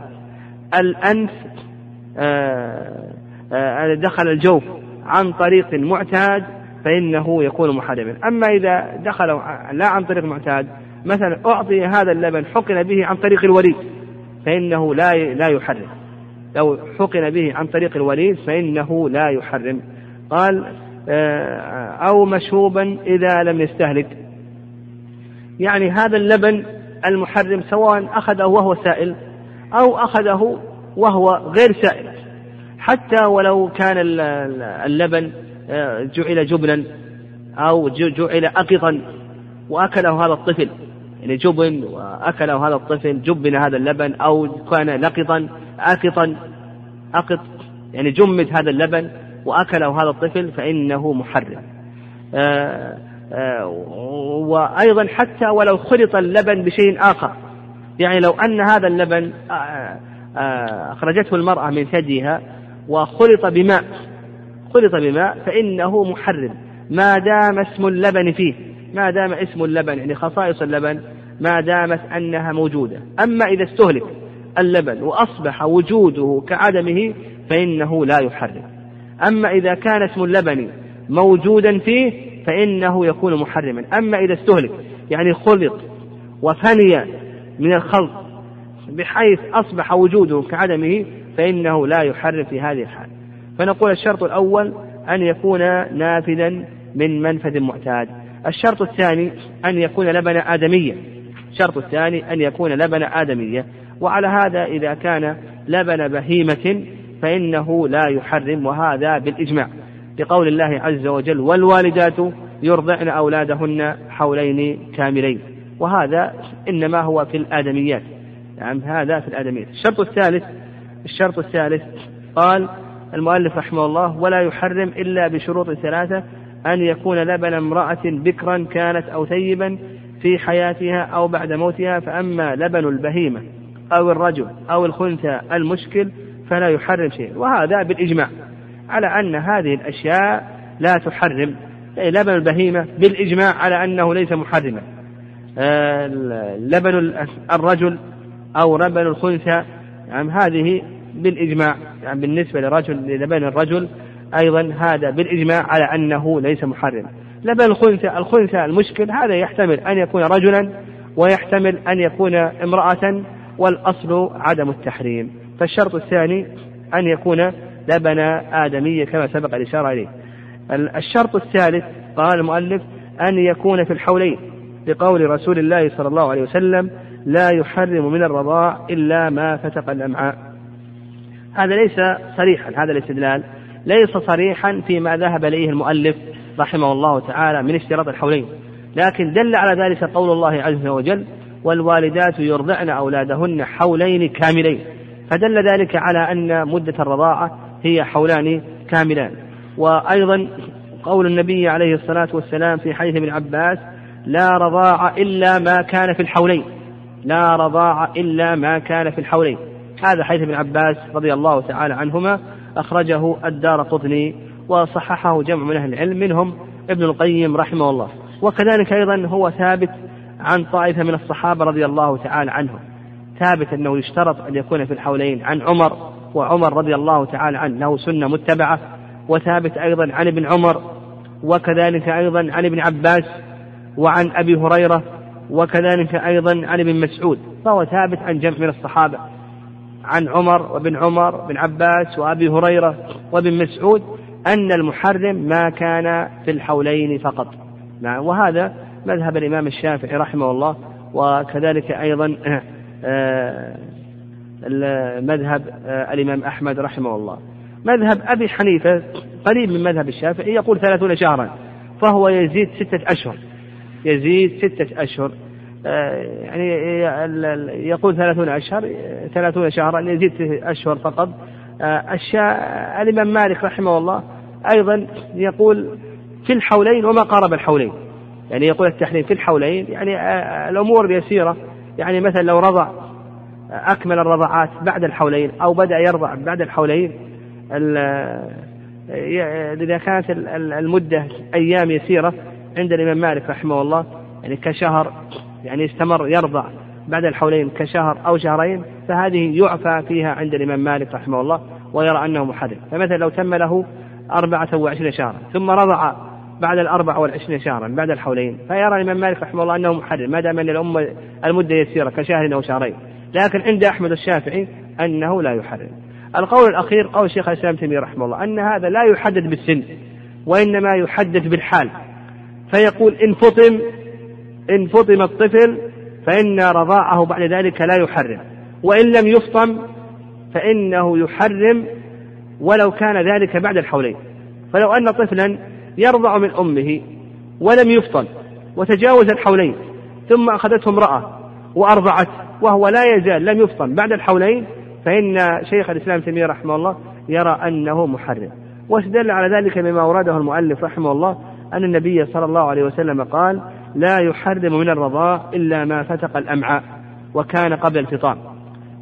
الأنف آه، آه، دخل الجوف عن طريق معتاد فإنه يكون محرما أما إذا دخل لا عن طريق معتاد مثلا أعطي هذا اللبن حقن به عن طريق الوريد فإنه لا لا يحرم. لو حقن به عن طريق الوريد فإنه لا يحرم. قال آه، أو مشوبا إذا لم يستهلك. يعني هذا اللبن المحرم سواء أخذه وهو سائل أو أخذه وهو غير سائل. حتى ولو كان اللبن آه، جعل جبنا أو جعل أقطا وأكله هذا الطفل. يعني جبن وأكله هذا الطفل جبن هذا اللبن أو كان نقطا أقطا أقط يعني جمد هذا اللبن وأكله هذا الطفل فإنه محرم. آه، وأيضا حتى ولو خلط اللبن بشيء آخر. يعني لو أن هذا اللبن أخرجته المرأة من ثديها وخلط بماء خلط بماء فإنه محرم. ما دام اسم اللبن فيه ما دام اسم اللبن يعني خصائص اللبن ما دامت أنها موجودة. أما إذا استهلك اللبن وأصبح وجوده كعدمه فإنه لا يحرم. أما إذا كان اسم اللبن موجودا فيه فإنه يكون محرما. أما إذا استهلك يعني خلط وفني من الخلط بحيث أصبح وجوده كعدمه فإنه لا يحرم في هذه الحال. فنقول الشرط الأول أن يكون نافذا من منفذ معتاد. الشرط الثاني أن يكون لبن آدميا الشرط الثاني أن يكون لبن آدمية. وعلى هذا إذا كان لبن بهيمة فإنه لا يحرم وهذا بالإجماع. لقول الله عز وجل والوالدات يرضعن أولادهن حولين كاملين. وهذا إنما هو في الآدميات. يعني هذا في الآدميات. الشرط الثالث الشرط الثالث قال المؤلف رحمه الله ولا يحرم إلا بشروط ثلاثة أن يكون لبن امرأة بكرا كانت أو ثيبا في حياتها أو بعد موتها فأما لبن البهيمة أو الرجل أو الخنثى المشكل فلا يحرم شيء وهذا بالإجماع. على أن هذه الأشياء لا تحرم لبن البهيمة بالإجماع على أنه ليس محرما. آه، لبن الرجل أو لبن الخنثى يعني هذه بالإجماع يعني بالنسبة لرجل للبن الرجل أيضا هذا بالإجماع على أنه ليس محرم. لبن الخنثى الخنثى المشكل هذا يحتمل أن يكون رجلا ويحتمل أن يكون امرأة والأصل عدم التحريم. فالشرط الثاني أن يكون لبن آدمية كما سبق الإشارة إليه. الشرط الثالث قال المؤلف أن يكون في الحولين لقول رسول الله صلى الله عليه وسلم لا يحرم من الرضاع إلا ما فتق الأمعاء. هذا ليس صريحا هذا الاستدلال ليس صريحا فيما ذهب إليه المؤلف رحمه الله تعالى من اشتراط الحولين. لكن دل على ذلك قول الله عز وجل والوالدات يرضعن أولادهن حولين كاملين. فدل ذلك على أن مدة الرضاعة هي حولان كاملان. وأيضا قول النبي عليه الصلاة والسلام في حديث ابن عباس لا رضاع إلا ما كان في الحولين. لا رضاع إلا ما كان في الحولين. هذا حديث ابن عباس رضي الله تعالى عنهما. أخرجه الدار قطني وصححه جمع من أهل العلم منهم ابن القيم رحمه الله. وكذلك أيضا هو ثابت عن طائفة من الصحابة رضي الله تعالى عنهم. ثابت أنه يشترط أن يكون في الحولين عن عمر. وعمر رضي الله تعالى عنه له سنة متبعة وثابت أيضا عن ابن عمر وكذلك أيضا عن ابن عباس وعن أبي هريرة وكذلك أيضا عن ابن مسعود فهو ثابت عن جمع من الصحابة. عن عمر وابن عمر بن عباس وأبي هريرة وابن مسعود أن المحرم ما كان في الحولين فقط. نعم وهذا مذهب الإمام الشافعي رحمه الله وكذلك أيضا آه، مذهب آه، الإمام أحمد رحمه الله. مذهب أبي حنيفة قريب من مذهب الشافعي يقول ثلاثون شهرا فهو يزيد ستة أشهر. يزيد ستة أشهر. آه، يعني يقول ثلاثون أشهر ثلاثون شهرا يزيد أشهر فقط. الشا... الإمام مالك رحمه الله أيضا يقول في الحولين وما قارب الحولين. يعني يقول التحريم في الحولين يعني الأمور يسيرة يعني مثلا لو رضع أكمل الرضعات بعد الحولين أو بدأ يرضع بعد الحولين. إذا كانت المدة أيام يسيرة عند الإمام مالك رحمه الله يعني كشهر يعني استمر يرضع بعد الحولين كشهر أو شهرين فهذه يعفى فيها عند الإمام مالك رحمه الله ويرى أنه محرم. فمثلا لو تم له أربعة وعشرين شهرا ثم رضع بعد الأربع والعشرين شهرا بعد الحولين فيرى الإمام مالك رحمه الله أنه محرم ما دام أن الأمة المدة يسيرة كشهر أو شهرين. لكن عند أحمد الشافعي أنه لا يحرم. القول الأخير قول شيخ الإسلام تيمية رحمه الله أن هذا لا يحدد بالسن وإنما يحدد بالحال. فيقول إن فطم إن فطم الطفل فإن رضاعه بعد ذلك لا يحرم وإن لم يفطم فإنه يحرم ولو كان ذلك بعد الحولين. فلو أن طفلا يرضع من أمه ولم يفطن وتجاوز الحولين ثم أخذته امرأة وأرضعت وهو لا يزال لم يفطن. بعد الحولين فإن شيخ الإسلام تيمية رحمه الله يرى أنه محرم. واستدل على ذلك بما أورده المؤلف رحمه الله؟ أن النبي صلى الله عليه وسلم قال لا يحرم من الرضاع إلا ما فتق الأمعاء وكان قبل الفطام.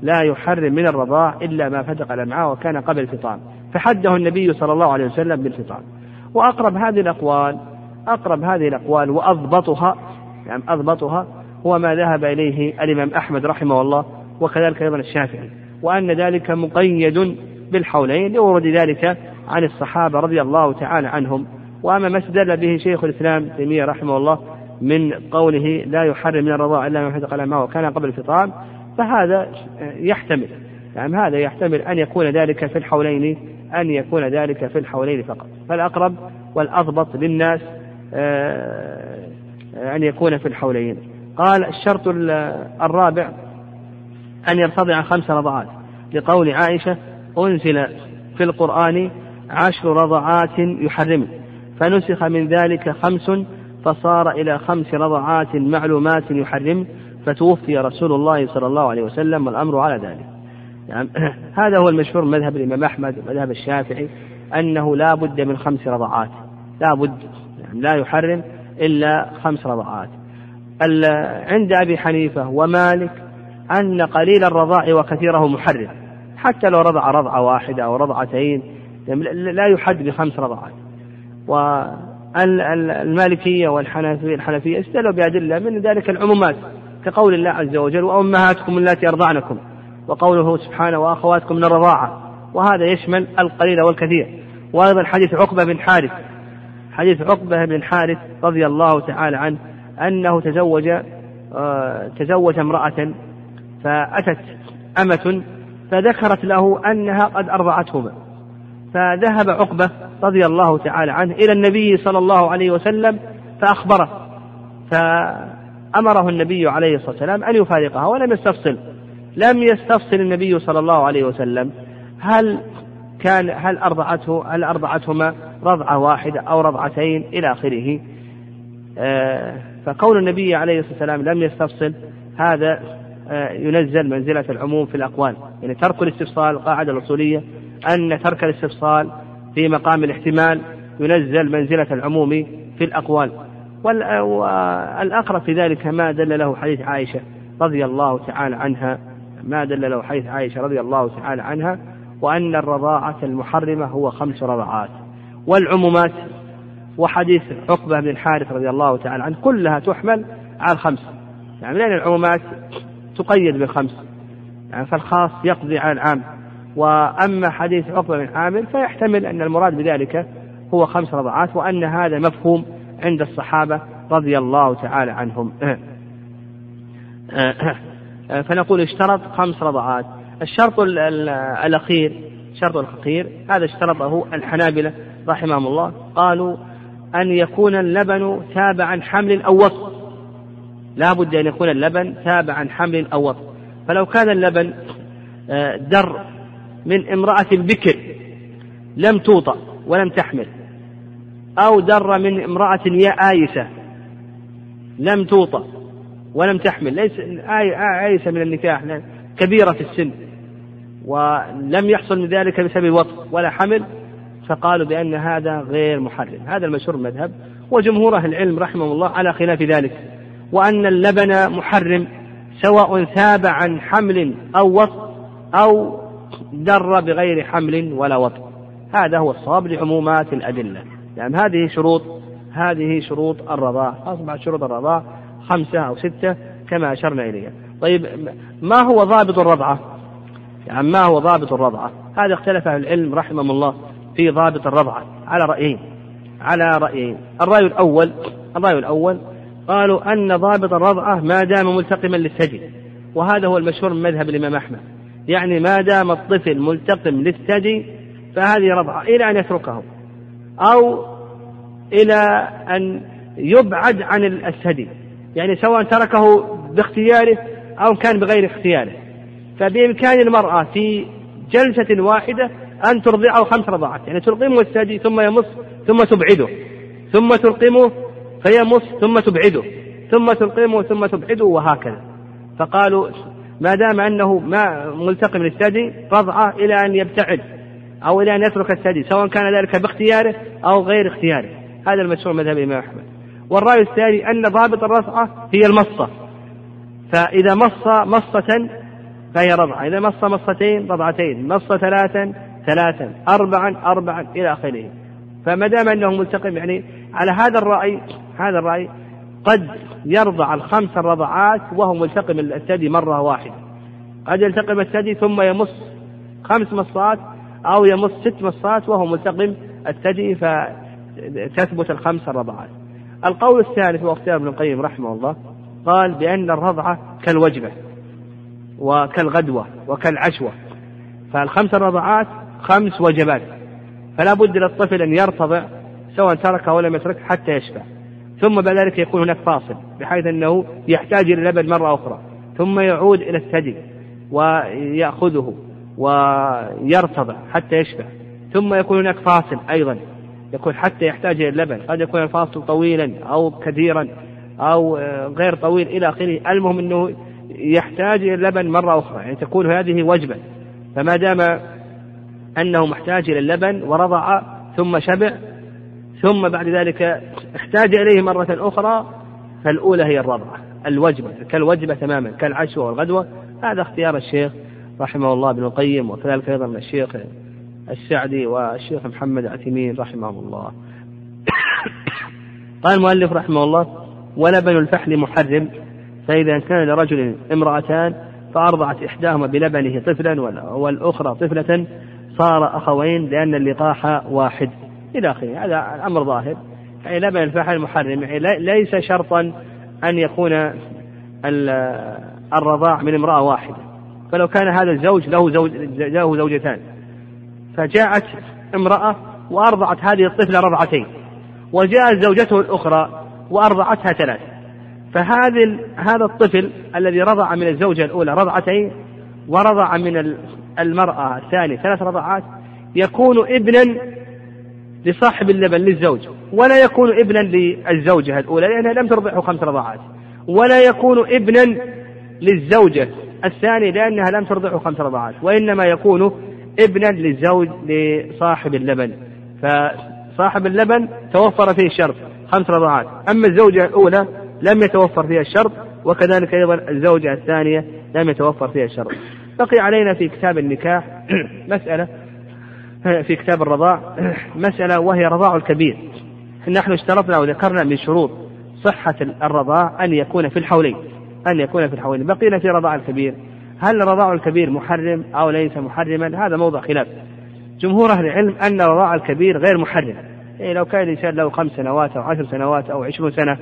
لا يحرم من الرضاع إلا ما فتق الأمعاء وكان قبل الفطام. فحده النبي صلى الله عليه وسلم بالفطام. وأقرب هذه الأقوال أقرب هذه الأقوال وأضبطها يعني أضبطها هو ما ذهب إليه الإمام أحمد رحمه الله وكذلك أيضا الشافعي وأن ذلك مقيد بالحولين لورود ذلك عن الصحابة رضي الله تعالى عنهم. وأما ما استدل به شيخ الإسلام تيمية رحمه الله من قوله لا يحرم من الرضاع إلا ما حدق الأمعاء وكان قبل الفطام فهذا يحتمل يعني هذا يحتمل أن يكون ذلك في الحولين أن يكون ذلك في الحولين فقط. فالأقرب والأضبط للناس آه، أن يكون في الحولين. قال الشرط الرابع أن يرتضع خمس رضعات. لقول عائشة أنزل في القرآن عشر رضعات يحرم فنسخ من ذلك خمس فصار إلى خمس رضعات معلومات يحرم فتوفي رسول الله صلى الله عليه وسلم والأمر على ذلك. يعني هذا هو المشهور مذهب الإمام أحمد ومذهب الشافعي أنه لا بد من خمس رضعات. لا بد يعني لا يحرم إلا خمس رضعات. عند أبي حنيفة ومالك أن قليل الرضاع وكثيره محرم. حتى لو رضع رضعة واحدة أو رضعتين لا يحد بخمس رضعات. والمالكية والحنفية الحنفية استدلوا بأدلة من ذلك العمومات كقول الله عز وجل وأمهاتكم اللاتي أرضعنكم وقوله سبحانه وأخواتكم من الرضاعة وهذا يشمل القليل والكثير. وأيضا حديث عقبة بن حارث حديث عقبة بن حارث رضي الله تعالى عنه أنه تزوج آه، تزوج امرأة فأتت أمة فذكرت له أنها قد أرضعتهما. فذهب عقبة رضي الله تعالى عنه إلى النبي صلى الله عليه وسلم فأخبره. فأمره النبي عليه الصلاة والسلام أن يفارقها ولم يستفصل. لم يستفصل النبي صلى الله عليه وسلم هل كان هل أرضعته هل أرضعتهما رضعة واحدة أو رضعتين إلى آخره. فقول النبي عليه الصلاة والسلام لم يستفصل هذا آه، ينزل منزلة العموم في الأقوال. يعني ترك الاستفصال القاعدة الأصولية أن ترك الاستفصال في مقام الاحتمال ينزل منزلة العموم في الأقوال. والأقرب في ذلك ما دل له حديث عائشة رضي الله تعالى عنها. ما دل له حديث عائشة رضي الله تعالى عنها وأن الرضاعة المحرمة هو خمس رضعات والعمومات وحديث عقبة بن الحارث رضي الله تعالى عنه كلها تحمل على الخمس. يعني لأن العمومات تقيد بالخمس. يعني فالخاص يقضي على العام. وأما حديث عقبة بن عامر فيحتمل أن المراد بذلك هو خمس رضعات وأن هذا مفهوم عند الصحابة رضي الله تعالى عنهم. فنقول اشترط خمس رضعات. الشرط الأخير الشرط الأخير هذا اشترطه الحنابلة رحمهم الله قالوا أن يكون اللبن تابعا حمل أو وطء لا بد أن يكون اللبن تابعا حمل أو وطء فلو كان اللبن آه، در من امرأة بكر لم توطأ ولم تحمل أو در من امرأة يا آيسة لم توطأ ولم تحمل ليس آيسة من النكاح كبيرة في السن ولم يحصل من ذلك بسبب الوطء ولا حمل فقالوا بأن هذا غير محرم. هذا المشهور المذهب وجمهور أهل العلم رحمه الله على خلاف ذلك. وأن اللبن محرم سواء ثاب عن حمل أو وطء أو در بغير حمل ولا وطء. هذا هو الصواب لعمومات الأدلة. يعني هذه شروط هذه شروط الرضاع أصبحت شروط الرضاع خمسة أو ستة كما أشرنا إليها. طيب ما هو ضابط الرضعة؟ يعني ما هو ضابط الرضعة؟ هذا اختلف أهل العلم رحمهم الله. في ضابط الرضعة على رأيين. على رأيين. الرأي الأول الرأي الأول قالوا أن ضابط الرضعة ما دام ملتقما للثدي وهذا هو المشهور من مذهب الإمام أحمد. يعني ما دام الطفل ملتقم للثدي فهذه رضعة إلى أن يتركه. أو إلى أن يبعد عن الثدي يعني سواء تركه باختياره أو كان بغير اختياره. فبإمكان المرأة في جلسة واحدة أن ترضعه خمس رضعات يعني تلقمه الثدي ثم يمص ثم تبعده. ثم تلقمه فيمص ثم تبعده. ثم تلقمه ثم تبعده وهكذا. فقالوا ما دام أنه ما ملتقم للثدي رضعة إلى أن يبتعد أو إلى أن يترك الثدي سواء كان ذلك باختياره أو غير اختياره. هذا المشهور مذهب الإمام أحمد. والرأي الثاني أن ضابط الرضعة هي المصة. فإذا مص مصة فهي رضعة إذا مص مصتين رضعتين. مص ثلاثا ثلاثا أربعا أربعا إلى آخره. فما دام أنه ملتقم يعني على هذا الرأي هذا الرأي قد يرضع الخمس الرضعات وهو ملتقم الثدي مرة واحدة. قد يلتقم الثدي ثم يمص خمس مصات أو يمص ست مصات وهو ملتقم الثدي فتثبت الخمس الرضعات القول الثالث واختيار ابن القيم رحمه الله. قال بأن الرضعة كالوجبة وكالغدوة وكالعشوة. فالخمس الرضعات خمس وجبات. فلا بد للطفل أن يرتضع سواء ترك أو لم يترك حتى يشبع. ثم بعد ذلك يكون هناك فاصل بحيث أنه يحتاج إلى اللبن مرة أخرى. ثم يعود إلى الثدي ويأخذه ويرتضع حتى يشبع. ثم يكون هناك فاصل أيضا يكون حتى يحتاج إلى اللبن. قد يكون الفاصل طويلا أو كثيرا أو غير طويل إلى آخره. المهم أنه يحتاج إلى اللبن مرة أخرى. يعني تكون هذه وجبة. فما دام أنه محتاج إلى اللبن ورضع ثم شبع ثم بعد ذلك احتاج إليه مرة أخرى فالأولى هي الرضعة الوجبة كالوجبة تماما كالعشوة والغدوة. هذا اختيار الشيخ رحمه الله ابن القيم وكذلك أيضا الشيخ السعدي والشيخ محمد عثيمين رحمه الله. قال المؤلف رحمه الله ولبن الفحل محرم فإذا كان لرجل امرأتان فأرضعت إحداهما بلبنه طفلا والأخرى طفلة صار أخوين لأن اللقاح واحد. إلى آخره. هذا الأمر ظاهر. يعني لبن الفحل محرم يعني ليس شرطا أن يكون الرضاع من امرأة واحدة. فلو كان هذا الزوج له زوج له زوجتان. فجاءت امرأة وأرضعت هذه الطفلة رضعتين. وجاءت زوجته الأخرى وأرضعتها ثلاث. فهذا هذا الطفل الذي رضع من الزوجة الأولى رضعتين ورضع من المرأة الثانية ثلاث رضعات يكون ابنا لصاحب اللبن للزوج ولا يكون ابنا للزوجة الأولى لأنها لم ترضعه خمس رضعات ولا يكون ابنا للزوجة الثانية لأنها لم ترضعه خمس رضعات وإنما يكون ابنا للزوج لصاحب اللبن. فصاحب اللبن توفر فيه الشرط خمس رضعات أما الزوجة الأولى لم يتوفر فيها الشرط وكذلك أيضا الزوجة الثانية لم يتوفر فيها الشرط. بقي علينا في كتاب النكاح مسألة في كتاب الرضاع مسألة وهي رضاع الكبير. نحن اشترطنا وذكرنا من شروط صحة الرضاع أن يكون في الحولين أن يكون في الحولين. بقينا في رضاع الكبير. هل رضاع الكبير محرم أو ليس محرما؟ هذا موضع خلاف. جمهور أهل العلم أن رضاع الكبير غير محرم. يعني لو كان الإنسان له خمس سنوات أو عشر سنوات أو عشرون سنة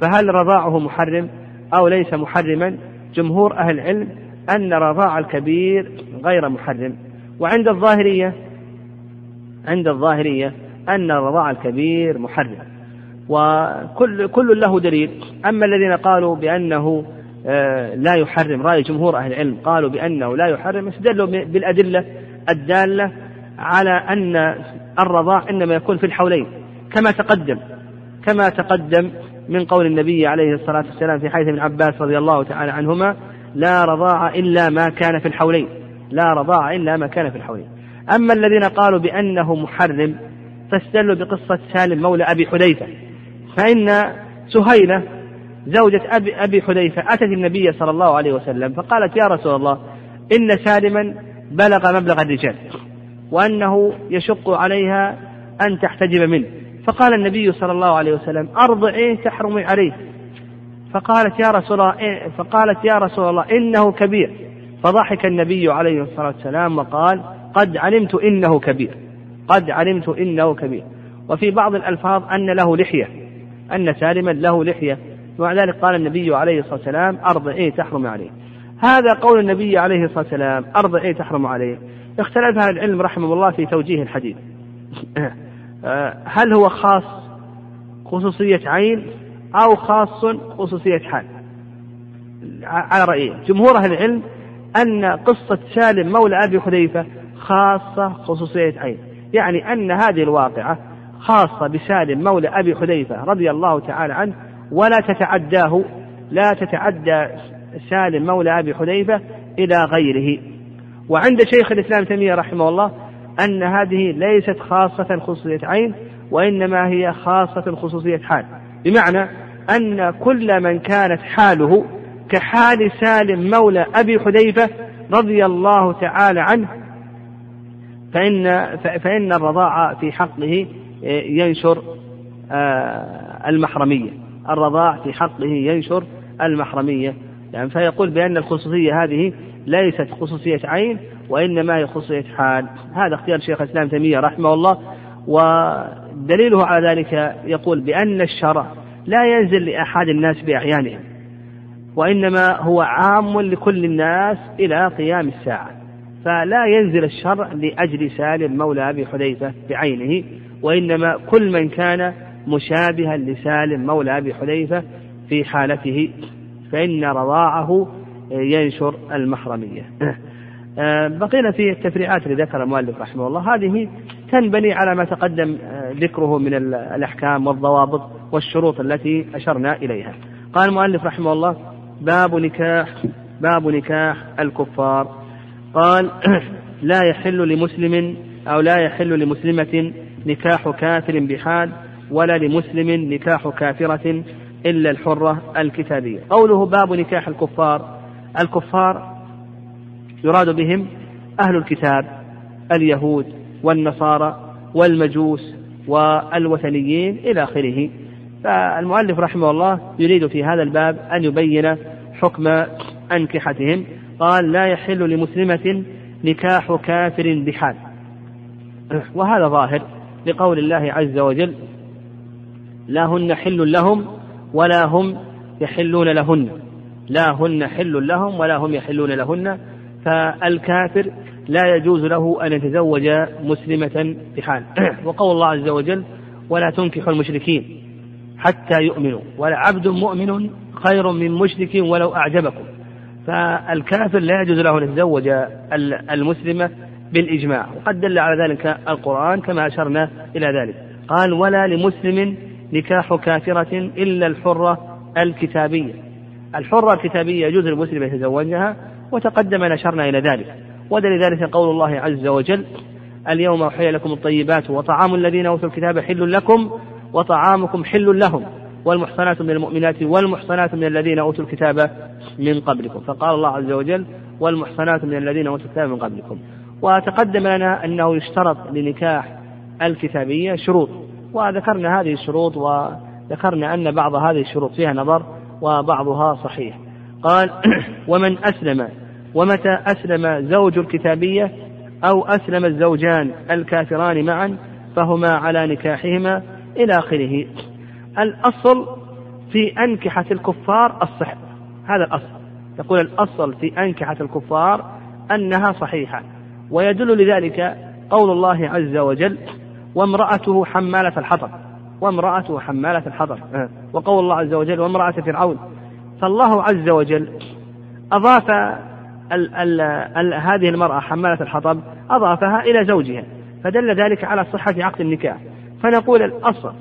فهل رضاعه محرم أو ليس محرما؟ جمهور أهل العلم أن رضاع الكبير غير محرم. وعند الظاهرية عند الظاهرية أن رضاع الكبير محرم. وكل كل له دليل. أما الذين قالوا بأنه آه، لا يحرم رأي جمهور أهل العلم قالوا بأنه لا يحرم استدلوا بالأدلة الدالة على أن الرضاع إنما يكون في الحولين. كما تقدم كما تقدم من قول النبي عليه الصلاة والسلام في حديث ابن عباس رضي الله تعالى عنهما لا رضاع إلا ما كان في الحولين. لا رضاع إلا ما كان في الحولين. أما الذين قالوا بأنه محرم فاستدلوا بقصة سالم مولى أبي حذيفة. فإن سهيلة زوجة أبي, أبي حذيفة أتت النبي صلى الله عليه وسلم فقالت يا رسول الله إن سالما بلغ مبلغ الرجال وأنه يشق عليها أن تحتجب منه. فقال النبي صلى الله عليه وسلم أرضعيه تحرمي عليه. فقالت يا رسول الله إيه فقالت يا رسول الله إنه كبير. فضحك النبي عليه الصلاة والسلام وقال قد علمت إنه كبير. قد علمت إنه كبير. وفي بعض الألفاظ أن له لحية أن سالما له لحية. ومع ذلك قال النبي عليه الصلاة والسلام أرضعيه تحرم عليه. هذا قول النبي عليه الصلاة والسلام أرضعيه تحرم عليه. اختلف أهل العلم رحمه الله في توجيه الحديث. هل هو خاص خصوصية عين؟ أو خاص خصوصية حال. على رأيين جمهور أهل العلم أن قصة سالم مولى أبي حذيفة خاصة خصوصية عين. يعني أن هذه الواقعة خاصة بسالم مولى أبي حذيفة رضي الله تعالى عنه ولا تتعداه لا تتعدى سالم مولى أبي حذيفة إلى غيره. وعند شيخ الإسلام تيمية رحمه الله أن هذه ليست خاصة خصوصية عين وإنما هي خاصة خصوصية حال. بمعنى أن كل من كانت حاله كحال سالم مولى أبي حذيفة رضي الله تعالى عنه فإن فإن الرضاعة في حقه ينشر آه، المحرمية. الرضاع في حقه ينشر المحرمية. يعني فيقول بأن الخصوصية هذه ليست خصوصية عين وإنما هي خصوصية حال. هذا اختيار شيخ الإسلام تيمية رحمه الله ودليله على ذلك يقول بأن الشرع لا ينزل لأحد الناس بأعيانهم وإنما هو عام لكل الناس إلى قيام الساعة. فلا ينزل الشرع لأجل سالم مولى أبي حذيفة بعينه وإنما كل من كان مشابها لسالم مولى أبي حذيفة في حالته فإن رضاعه ينشر المحرمية. آه، بقينا في التفريعات اللي ذكر المؤلف رحمه الله. هذه تنبني على ما تقدم آه، ذكره من الأحكام والضوابط. والشروط التي أشرنا إليها. قال المؤلف رحمه الله باب نكاح باب نكاح الكفار. قال لا يحل لمسلم أو لا يحل لمسلمة نكاح كافر بحال ولا لمسلم نكاح كافرة إلا الحرة الكتابية. قوله باب نكاح الكفار الكفار يراد بهم أهل الكتاب اليهود والنصارى والمجوس والوثنيين إلى آخره. فالمؤلف رحمه الله يريد في هذا الباب أن يبين حكم أنكحتهم. قال لا يحل لمسلمة نكاح كافر بحال. وهذا ظاهر لقول الله عز وجل لا هن حل لهم ولا هم يحلون لهن. لا هن حل لهم ولا هم يحلون لهن. فالكافر لا يجوز له أن يتزوج مسلمة بحال. وقول الله عز وجل ولا تنكحوا المشركين. حتى يؤمنوا. ولا عبد مؤمن خير من مشرك ولو أعجبكم. فالكافر لا يجوز له أن يتزوج المسلمة بالإجماع. وقد دل على ذلك القرآن كما أشرنا إلى ذلك. قال ولا لمسلم نكاح كافرة إلا الحرة الكتابية. الحرة الكتابية يجوز للمسلم أن يتزوجها وتقدم نشرنا إلى ذلك. ودل ذلك قول الله عز وجل اليوم أحيي لكم الطيبات وطعام الذين أوتوا الكتاب حل لكم وطعامكم حل لهم والمحصنات من المؤمنات والمحصنات من الذين أوتوا الكتاب من قبلكم. فقال الله عز وجل والمحصنات من الذين أوتوا الكتاب من قبلكم. وتقدم لنا أنه يشترط لنكاح الكتابية شروط. وذكرنا هذه الشروط وذكرنا أن بعض هذه الشروط فيها نظر وبعضها صحيح. قال ومن أسلم ومتى أسلم زوج الكتابية أو أسلم الزوجان الكافران معا فهما على نكاحهما إلى آخره. الأصل في أنكحة الكفار الصحة هذا الأصل. يقول الأصل في أنكحة الكفار أنها صحيحة. ويدل لذلك قول الله عز وجل وامرأته حمالة الحطب وامرأته حمالة الحطب. وقول الله عز وجل وامرأة فرعون فالله عز وجل أضاف ال ال ال هذه المرأة حمالة الحطب أضافها إلى زوجها. فدل ذلك على صحة عقد النكاح. فنقول الأصل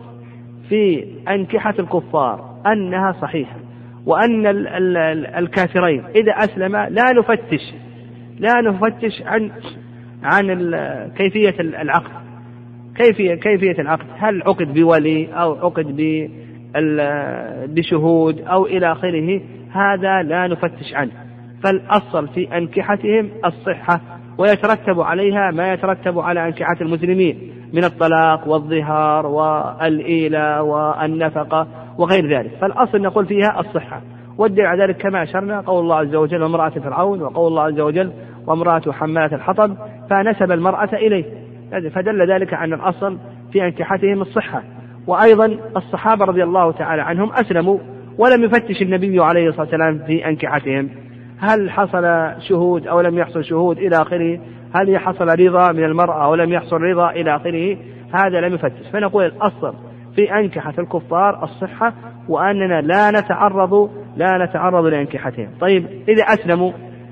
في أنكحة الكفار أنها صحيحة وأن ال ال الكافرين إذا أسلما لا نفتش لا نفتش عن عن كيفية العقد. كيفية كيفية العقد؟ هل عقد بولي أو عقد بشهود أو إلى آخره؟ هذا لا نفتش عنه. فالأصل في أنكحتهم الصحة ويترتب عليها ما يترتب على أنكحة المسلمين من الطلاق والظهار والإيلة والنفقة وغير ذلك. فالأصل نقول فيها الصحة. والدليل على ذلك كما أشرنا قول الله عز وجل وامرأة فرعون وقول الله عز وجل وامرأة حمالة الحطب فنسب المرأة إليه. فدل ذلك أن الأصل في أنكحتهم الصحة. وأيضا الصحابة رضي الله تعالى عنهم أسلموا ولم يفتش النبي عليه الصلاة والسلام في أنكحتهم. هل حصل شهود أو لم يحصل شهود إلى آخره؟ هل حصل رضا من المرأة أو لم يحصل رضا إلى آخره؟ هذا لم يفتش. فنقول الأصل في أنكحة الكفار الصحة وأننا لا نتعرض لا نتعرض لأنكحتهم. طيب إذا أسلموا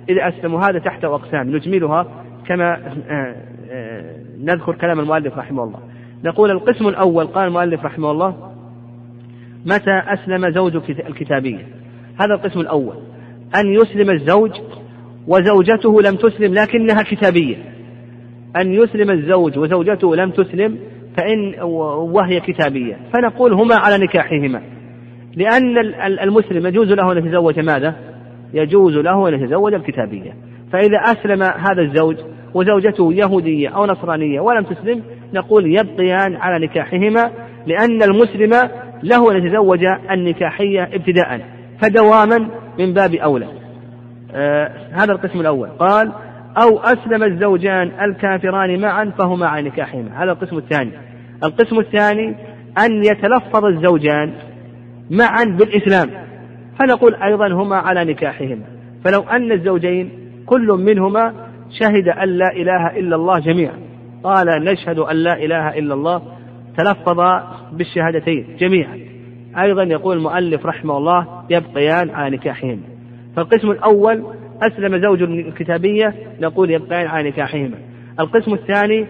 إذا أسلموا هذا تحت أقسام نجملها كما آه، آه، نذكر كلام المؤلف رحمه الله. نقول القسم الأول قال المؤلف رحمه الله متى أسلم زوج الكتابية؟ هذا القسم الأول. أن يسلم الزوج وزوجته لم تسلم لكنها كتابية. أن يسلم الزوج وزوجته لم تسلم فإن وهي كتابية. فنقول هما على نكاحهما. لأن المسلم يجوز له أن يتزوج ماذا؟ يجوز له أن يتزوج الكتابية. فإذا أسلم هذا الزوج وزوجته يهودية أو نصرانية ولم تسلم نقول يبقيان على نكاحهما لأن المسلم له أن يتزوج النكاحية ابتداء فدواما من باب أولى. آه هذا القسم الأول. قال أو أسلم الزوجان الكافران معا فهما على نكاحهما. هذا القسم الثاني. القسم الثاني أن يتلفظ الزوجان معا بالإسلام. فنقول أيضا هما على نكاحهما. فلو أن الزوجين كل منهما شهد أن لا إله إلا الله جميعا. قال نشهد أن لا إله إلا الله. تلفظ بالشهادتين جميعا. أيضا يقول المؤلف رحمه الله يبقيان على نكاحهما فالقسم الأول أسلم زوج الكتابية نقول يبقيان على نكاحهما القسم الثاني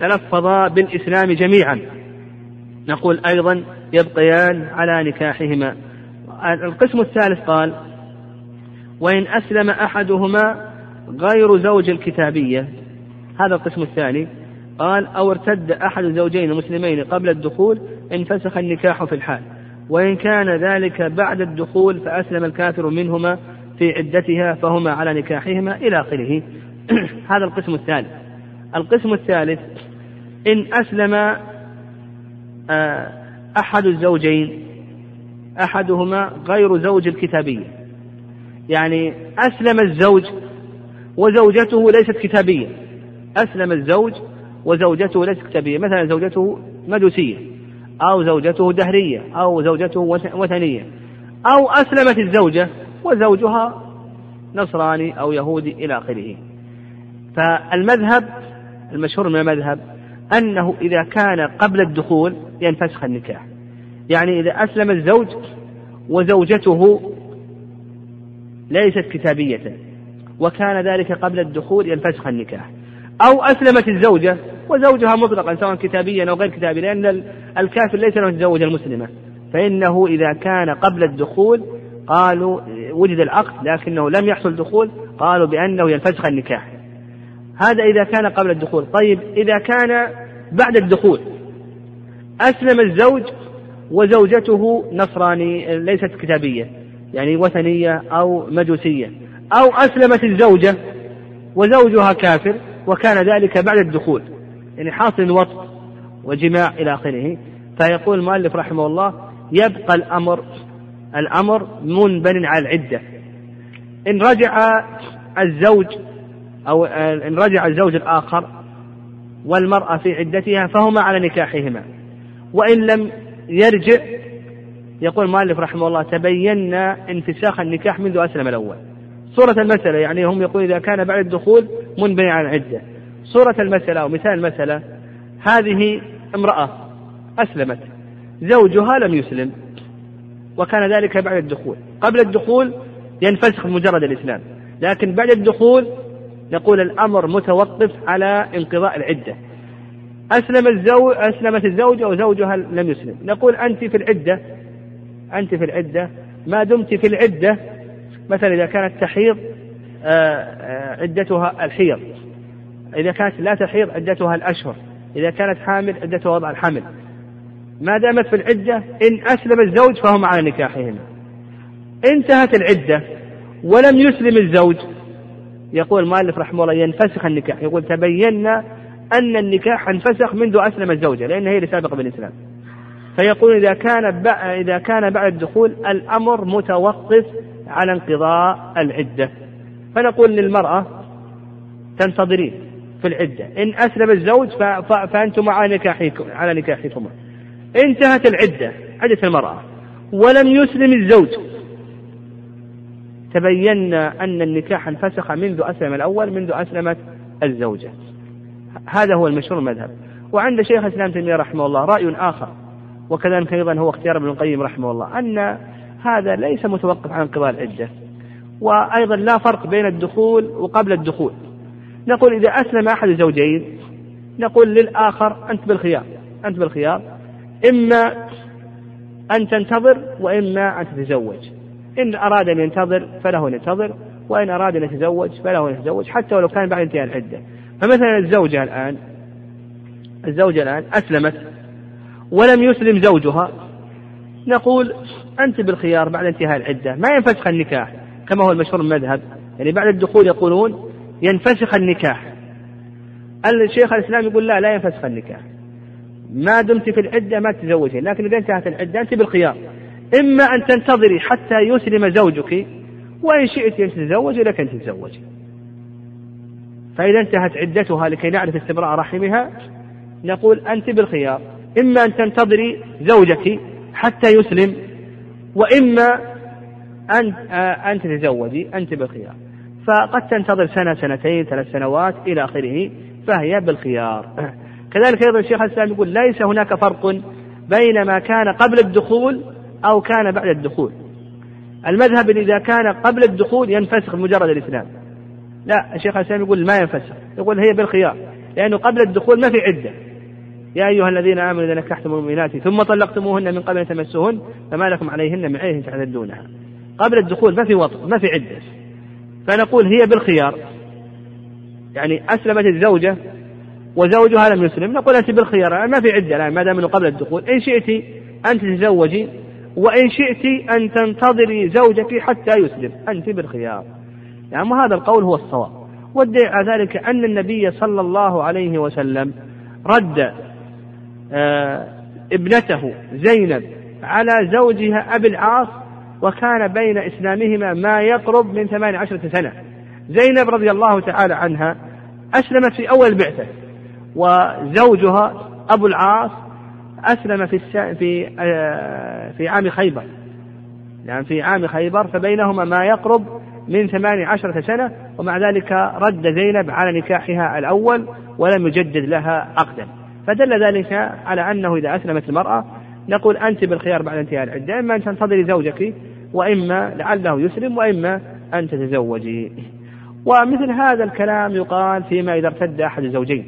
تلفظ بالإسلام جميعا نقول أيضا يبقيان على نكاحهما. القسم الثالث قال وإن أسلم أحدهما غير زوج الكتابية. هذا القسم الثاني. قال أو ارتد أحد الزوجين المسلمين قبل الدخول انفسخ النكاح في الحال. وإن كان ذلك بعد الدخول فأسلم الكافر منهما في عدتها فهما على نكاحهما إلى آخره. هذا القسم الثالث. القسم الثالث إن أسلم آه، أحد الزوجين أحدهما غير زوج الكتابية. يعني أسلم الزوج وزوجته ليست كتابية. أسلم الزوج وزوجته ليست كتابية مثلا زوجته مجوسية أو زوجته دهرية أو زوجته وثنية أو أسلمت الزوجة وزوجها نصراني أو يهودي إلى آخره. فالمذهب المشهور من المذهب أنه إذا كان قبل الدخول ينفسخ النكاح. يعني إذا أسلم الزوج وزوجته ليست كتابية وكان ذلك قبل الدخول ينفسخ النكاح. أو أسلمت الزوجة وزوجها مطلقا سواء كتابيا أو غير كتابي لأن الكافر ليس له يتزوج المسلمة. فإنه إذا كان قبل الدخول قالوا وجد العقد لكنه لم يحصل دخول قالوا بأنه ينفسخ النكاح. هذا إذا كان قبل الدخول. طيب إذا كان بعد الدخول أسلم الزوج وزوجته نصراني ليست كتابية يعني وثنية أو مجوسية. أو أسلمت الزوجة وزوجها كافر وكان ذلك بعد الدخول. يعني حاصل وطء وجماع إلى آخره. فيقول المؤلف رحمه الله يبقى الأمر الأمر منبن على العدة. إن رجع الزوج أو إن رجع الزوج الآخر والمرأة في عدتها فهما على نكاحهما. وإن لم يرجع يقول المؤلف رحمه الله تبينا انفساخ النكاح منذ أسلم الأول. صورة المسألة يعني هم يقول إذا كان بعد الدخول منبني على العدة. صورة المسألة أو مثال المسألة هذه امرأة أسلمت زوجها لم يسلم وكان ذلك بعد الدخول. قبل الدخول ينفسخ مجرد الإسلام لكن بعد الدخول نقول الأمر متوقف على انقضاء العدة. أسلم الزوج أسلمت الزوجة وزوجها لم يسلم. نقول أنت في العدة أنت في العدة ما دمت في العدة مثلا إذا كانت تحيض آه، آه، عدتها الحيض. إذا كانت لا تحيض عدتها الأشهر إذا كانت حامل عدتها وضع الحمل. ما دامت في العدة إن أسلم الزوج فهم على نكاحهما انتهت العدة ولم يسلم الزوج. يقول المؤلف رحمه الله ينفسخ النكاح. يقول تبينا أن النكاح انفسخ منذ أسلم الزوجة لأن هي اللي سابقة بالإسلام. فيقول إذا كان إذا كان بعد الدخول الأمر متوقف على انقضاء العدة. فنقول للمرأة تنتظرين. في العدة. إن أسلم الزوج فأنتم على نكاحكم على نكاحكما انتهت العدة عدة المرأة. ولم يسلم الزوج. تبينا أن النكاح انفسخ منذ أسلم الأول منذ أسلمت الزوجة. هذا هو المشهور المذهب. وعند شيخ الإسلام تيمية رحمه الله رأي آخر. وكذلك أيضا هو اختيار ابن القيم رحمه الله أن هذا ليس متوقف عن انقضاء العدة. وأيضا لا فرق بين الدخول وقبل الدخول. نقول إذا أسلم أحد الزوجين نقول للآخر أنت بالخيار أنت بالخيار. إما أن تنتظر وإما أن تتزوج. إن أراد أن ينتظر فله أن ينتظر وإن أراد أن يتزوج فله أن يتزوج حتى ولو كان بعد انتهاء العدة. فمثلا الزوجة الآن الزوجة الآن أسلمت ولم يسلم زوجها. نقول أنت بالخيار بعد انتهاء العدة ما ينفسخ النكاح كما هو المشهور المذهب. يعني بعد الدخول يقولون ينفسخ النكاح. الشيخ الإسلام يقول لا لا ينفسخ النكاح. ما دمت في العدة ما تتزوجين لكن إذا انتهت العدة أنت بالخيار. إما أن تنتظري حتى يسلم زوجك وإن شئت أن تتزوجي لك أن تتزوجي فإذا انتهت عدتها لكي نعرف استبراء رحمها نقول أنت بالخيار. إما أن تنتظري زوجك حتى يسلم وإما أن أن تتزوجي أنت بالخيار. فقد تنتظر سنة سنتين ثلاث سنوات إلى آخره فهي بالخيار. كذلك أيضا الشيخ الإسلام يقول ليس هناك فرق بين ما كان قبل الدخول أو كان بعد الدخول. المذهب إذا كان قبل الدخول ينفسخ مجرد الإسلام. لا الشيخ الإسلام يقول ما ينفسخ يقول هي بالخيار لأنه قبل الدخول ما في عدة. يا أيها الذين آمنوا إذا نكحتم المؤمنات ثم طلقتموهن من قبل أن تمسوهن فما لكم عليهن من عيه تعتدونها قبل الدخول ما في وطء ما في عدة. فنقول هي بالخيار. يعني أسلمت الزوجة وزوجها لم يسلم نقول أنت بالخيار ما في عدة الآن ما دام أنه قبل الدخول. إن شئت أن تتزوجي وإن شئت أن تنتظري زوجك حتى يسلم. أنت بالخيار. يعني هذا القول هو الصواب. والدليل على ذلك أن النبي صلى الله عليه وسلم رد آه ابنته زينب على زوجها أبي العاص وكان بين إسلامهما ما يقرب من ثمان عشرة سنة. زينب رضي الله تعالى عنها أسلمت في أول البعثة وزوجها أبو العاص أسلم في الس... في آه، في عام خيبر. يعني في عام خيبر فبينهما ما يقرب من ثمان عشرة سنة ومع ذلك رد زينب على نكاحها الأول ولم يجدد لها عقدا. فدل ذلك على أنه إذا أسلمت المرأة نقول أنت بالخيار بعد انتهاء العدة إما أن تنتظري زوجك وإما لعله يسلم وإما أن تتزوجي. ومثل هذا الكلام يقال فيما إذا ارتد أحد الزوجين.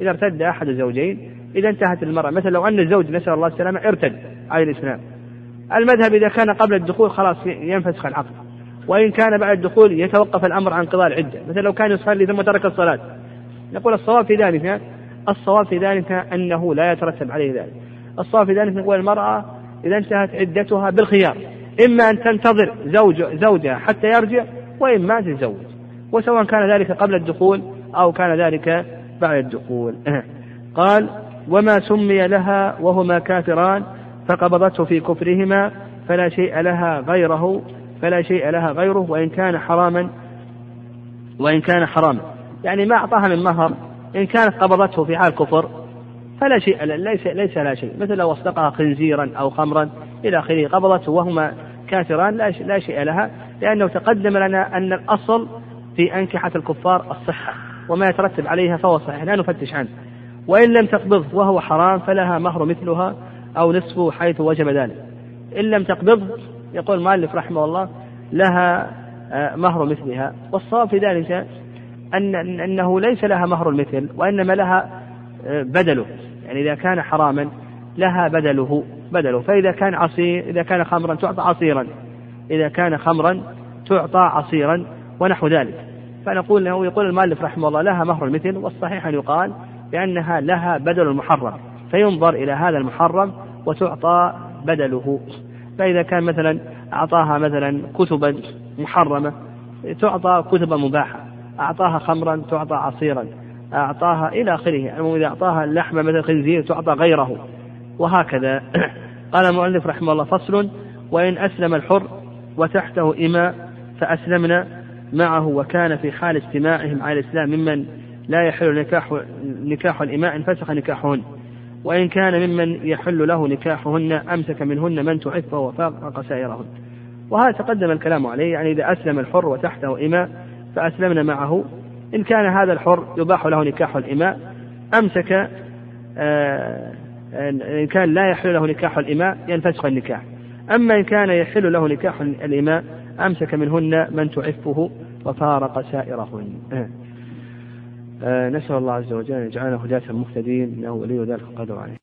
إذا ارتد أحد الزوجين إذا انتهت المرأة. مثلا لو أن الزوج نسأل الله السلامة ارتد عن الإسلام. المذهب إذا كان قبل الدخول خلاص ينفسخ العقد. وإن كان بعد الدخول يتوقف الأمر عن قضاء العدة. مثلا لو كان يصلي ثم ترك الصلاة. نقول الصواب في ذلك الصواب في ذلك أنه لا يترتب عليه ذلك. الصواب في ذلك نقول المرأة إذا انتهت عدتها بالخيار. إما أن تنتظر زوج زوجها حتى يرجع وإما أن تتزوج. وسواء كان ذلك قبل الدخول أو كان ذلك بعد الدخول. قال وما سمي لها وهما كافران فقبضته في كفرهما فلا شيء لها غيره فلا شيء لها غيره وإن كان حراما وإن كان حراما. يعني ما أعطاها من مهر إن كانت قبضته في حال كفر فلا شيء ليس ليس لا شيء. مثل لو أصدقها خنزيرا أو خمرا إلى آخره قبضته وهما كافران لا لا شيء لها لأنه تقدم لنا أن الأصل في أنكحة الكفار الصحة وما يترتب عليها فهو صحيح لا نفتش عنه. وإن لم تقبضه وهو حرام فلها مهر مثلها أو نصفه حيث وجب ذلك. إن لم تقبضه يقول المؤلف رحمه الله لها آه، مهر مثلها. والصواب في ذلك أن أنه ليس لها مهر المثل وإنما لها بدله. يعني إذا كان حراما لها بدله بدله. فإذا كان عصير إذا كان خمرا تعطى عصيرا. إذا كان خمرا تعطى عصيرا ونحو ذلك. فنقول له يقول المؤلف رحمه الله لها مهر المثل والصحيح أن يقال بأنها لها بدل المحرم. فينظر إلى هذا المحرم وتعطى بدله. فإذا كان مثلا أعطاها مثلا كتبا محرمة تعطى كتبا مباحة. أعطاها خمرا تعطى عصيرا. أعطاها إلى آخره. يعني إذا أعطاها اللحم مثل الخنزير تعطى غيره. وهكذا. قال المؤلف رحمه الله فصل وإن أسلم الحر وتحته إماء فأسلمنا معه وكان في حال استماعهم على الإسلام ممن لا يحل نكاح نكاح الإماء انفسخ نكاحهن. وإن كان ممن يحل له نكاحهن أمسك منهن من تعفه وفاق سائرهن. وهذا تقدم الكلام عليه. يعني إذا أسلم الحر وتحته إماء فأسلمنا معه إن كان هذا الحر يباح له نكاح الإماء أمسك آه، إن كان لا يحل له نكاح الإماء ينفسخ النكاح. أما إن كان يحل له نكاح الإماء أمسك منهن من تعفه وفارق سائرهن. آه، نسأل الله عز وجل أن يجعلنا هداة مهتدين إنه ولي ذلك القدر عليه.